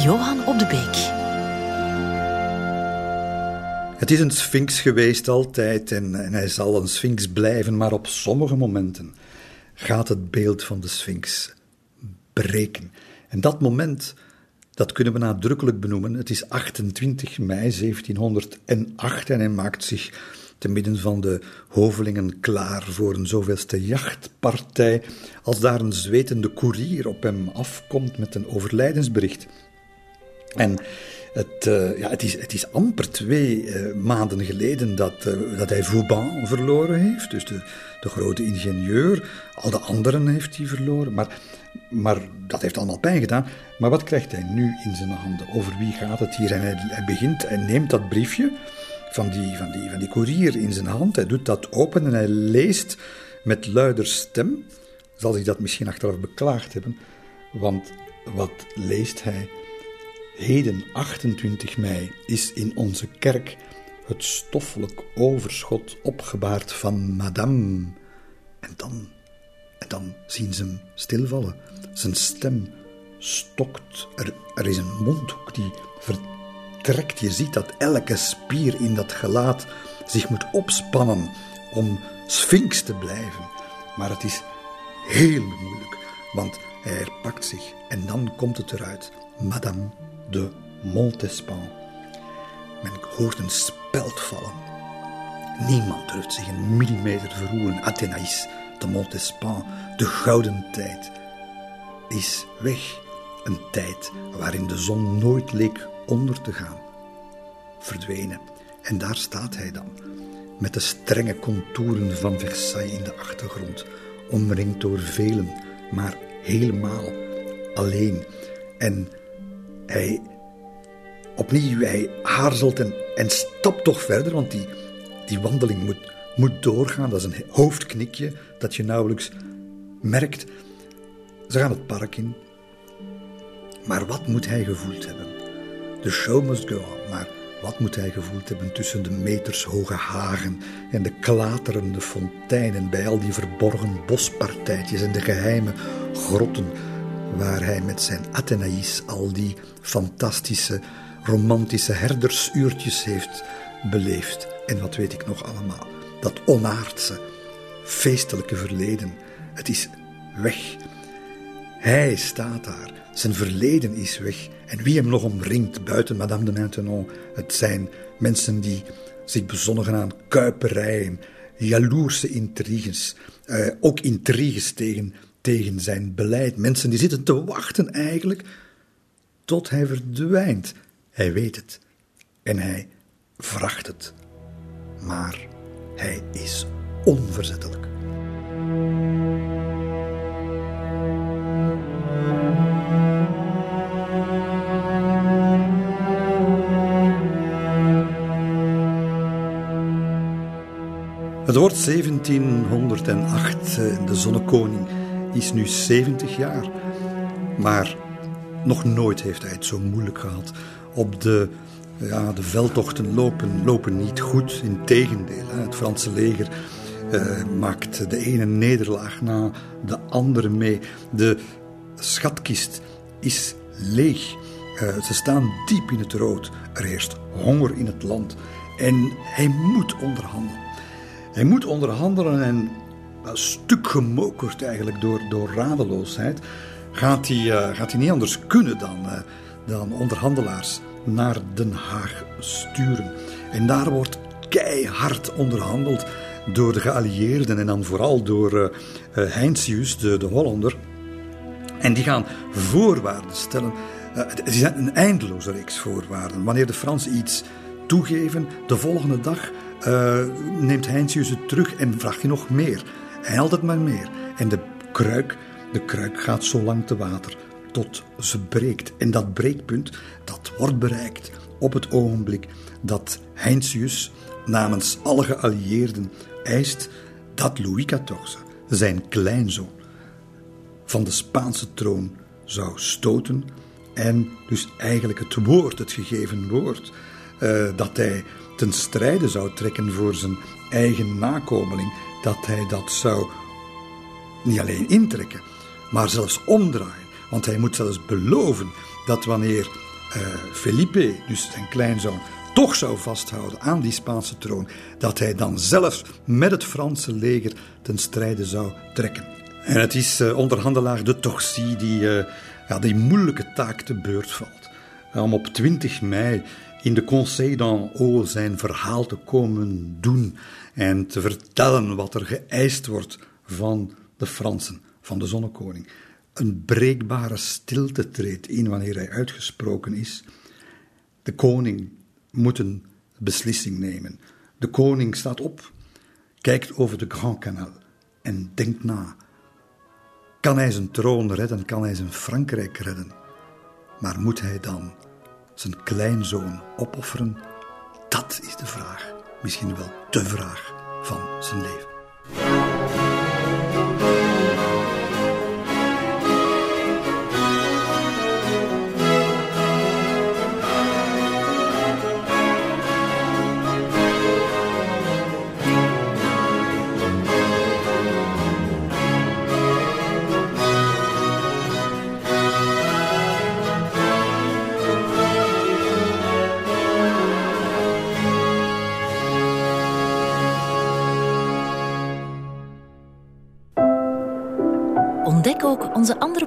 Johan op de Beek. Het is een sphinx geweest altijd en, en hij zal een sphinx blijven, maar op sommige momenten gaat het beeld van de Sphinx breken. En dat moment, dat kunnen we nadrukkelijk benoemen. Het is 28 mei 1708 en hij maakt zich te midden van de hovelingen klaar voor een zoveelste jachtpartij, als daar een zwetende koerier op hem afkomt met een overlijdensbericht. En het, uh, ja, het, is, het is amper twee uh, maanden geleden dat, uh, dat hij Vauban verloren heeft, dus de, de grote ingenieur. Al de anderen heeft hij verloren, maar, maar dat heeft allemaal pijn gedaan. Maar wat krijgt hij nu in zijn handen? Over wie gaat het hier? En hij, hij begint en neemt dat briefje van die, van, die, van die koerier in zijn hand. Hij doet dat open en hij leest met luider stem. Zal hij dat misschien achteraf beklaagd hebben, want wat leest hij? Heden 28 mei is in onze kerk het stoffelijk overschot opgebaard van madame. En dan, en dan zien ze hem stilvallen. Zijn stem stokt. Er, er is een mondhoek die vertrekt. Je ziet dat elke spier in dat gelaat zich moet opspannen om sphinx te blijven. Maar het is heel moeilijk, want hij herpakt zich en dan komt het eruit. Madame de Montespan. Men hoort een speld vallen. Niemand durft zich een millimeter verroeren. Athénaïs, de Montespan, de gouden tijd, is weg. Een tijd waarin de zon nooit leek onder te gaan. Verdwenen. En daar staat hij dan, met de strenge contouren van Versailles in de achtergrond, omringd door velen, maar helemaal alleen. En hij, opnieuw, hij aarzelt en, stapt toch verder, want die, die wandeling moet, moet doorgaan. Dat is een hoofdknikje dat je nauwelijks merkt. Ze gaan het park in. Maar wat moet hij gevoeld hebben? De show must go maar wat moet hij gevoeld hebben tussen de metershoge hagen en de klaterende fonteinen bij al die verborgen bospartijtjes en de geheime grotten waar hij met zijn Athénaïs al die fantastische, romantische herdersuurtjes heeft beleefd. En wat weet ik nog allemaal? Dat onaardse, feestelijke verleden, het is weg. Hij staat daar, zijn verleden is weg. En wie hem nog omringt buiten Madame de Maintenon, het zijn mensen die zich bezonnigen aan kuiperijen, jaloerse intriges, eh, ook intriges tegen tegen zijn beleid. Mensen die zitten te wachten eigenlijk tot hij verdwijnt. Hij weet het en hij vracht het. Maar hij is onverzettelijk. Het wordt 1708, eh, de zonnekoning is nu 70 jaar. Maar nog nooit heeft hij het zo moeilijk gehad. Op de, ja, de veldtochten lopen, lopen niet goed. Integendeel, het Franse leger uh, maakt de ene nederlaag na de andere mee. De schatkist is leeg. Uh, ze staan diep in het rood. Er heerst honger in het land. En hij moet onderhandelen. Hij moet onderhandelen en stuk gemokerd eigenlijk door, door radeloosheid, gaat hij, uh, gaat hij niet anders kunnen dan, uh, dan onderhandelaars naar Den Haag sturen. En daar wordt keihard onderhandeld door de geallieerden en dan vooral door uh, Heinsius, de, de Hollander. En die gaan voorwaarden stellen. het is een eindeloze reeks voorwaarden. Wanneer de Fransen iets toegeven, de volgende dag neemt Heinsius het terug en vraagt hij nog meer. Hij altijd maar meer. En de kruik, de kruik gaat zo lang te water tot ze breekt. En dat breekpunt, dat wordt bereikt op het ogenblik dat Heinsius namens alle geallieerden eist dat Louis XIV, zijn kleinzoon, van de Spaanse troon zou stoten en dus eigenlijk het woord, het gegeven woord, uh, dat hij ten strijde zou trekken voor zijn eigen nakomeling, dat hij dat zou niet alleen intrekken, maar zelfs omdraaien. Want hij moet zelfs beloven dat wanneer uh, Felipe, dus zijn kleinzoon, toch zou vasthouden aan die Spaanse troon, dat hij dan zelf met het Franse leger ten strijde zou trekken. En het is uh, onderhandelaar de Torcy die uh, ja, die moeilijke taak te beurt valt. Om op 20 mei in de Conseil d'en Haut zijn verhaal te komen doen en te vertellen wat er geëist wordt van de Fransen, van de zonnekoning. Een breekbare stilte treedt in wanneer hij uitgesproken is. De koning moet een beslissing nemen. De koning staat op, kijkt over de Grand Canal en denkt na. Kan hij zijn troon redden? Kan hij zijn Frankrijk redden? Maar moet hij dan zijn kleinzoon opofferen? Dat is de vraag, misschien wel de vraag van zijn leven.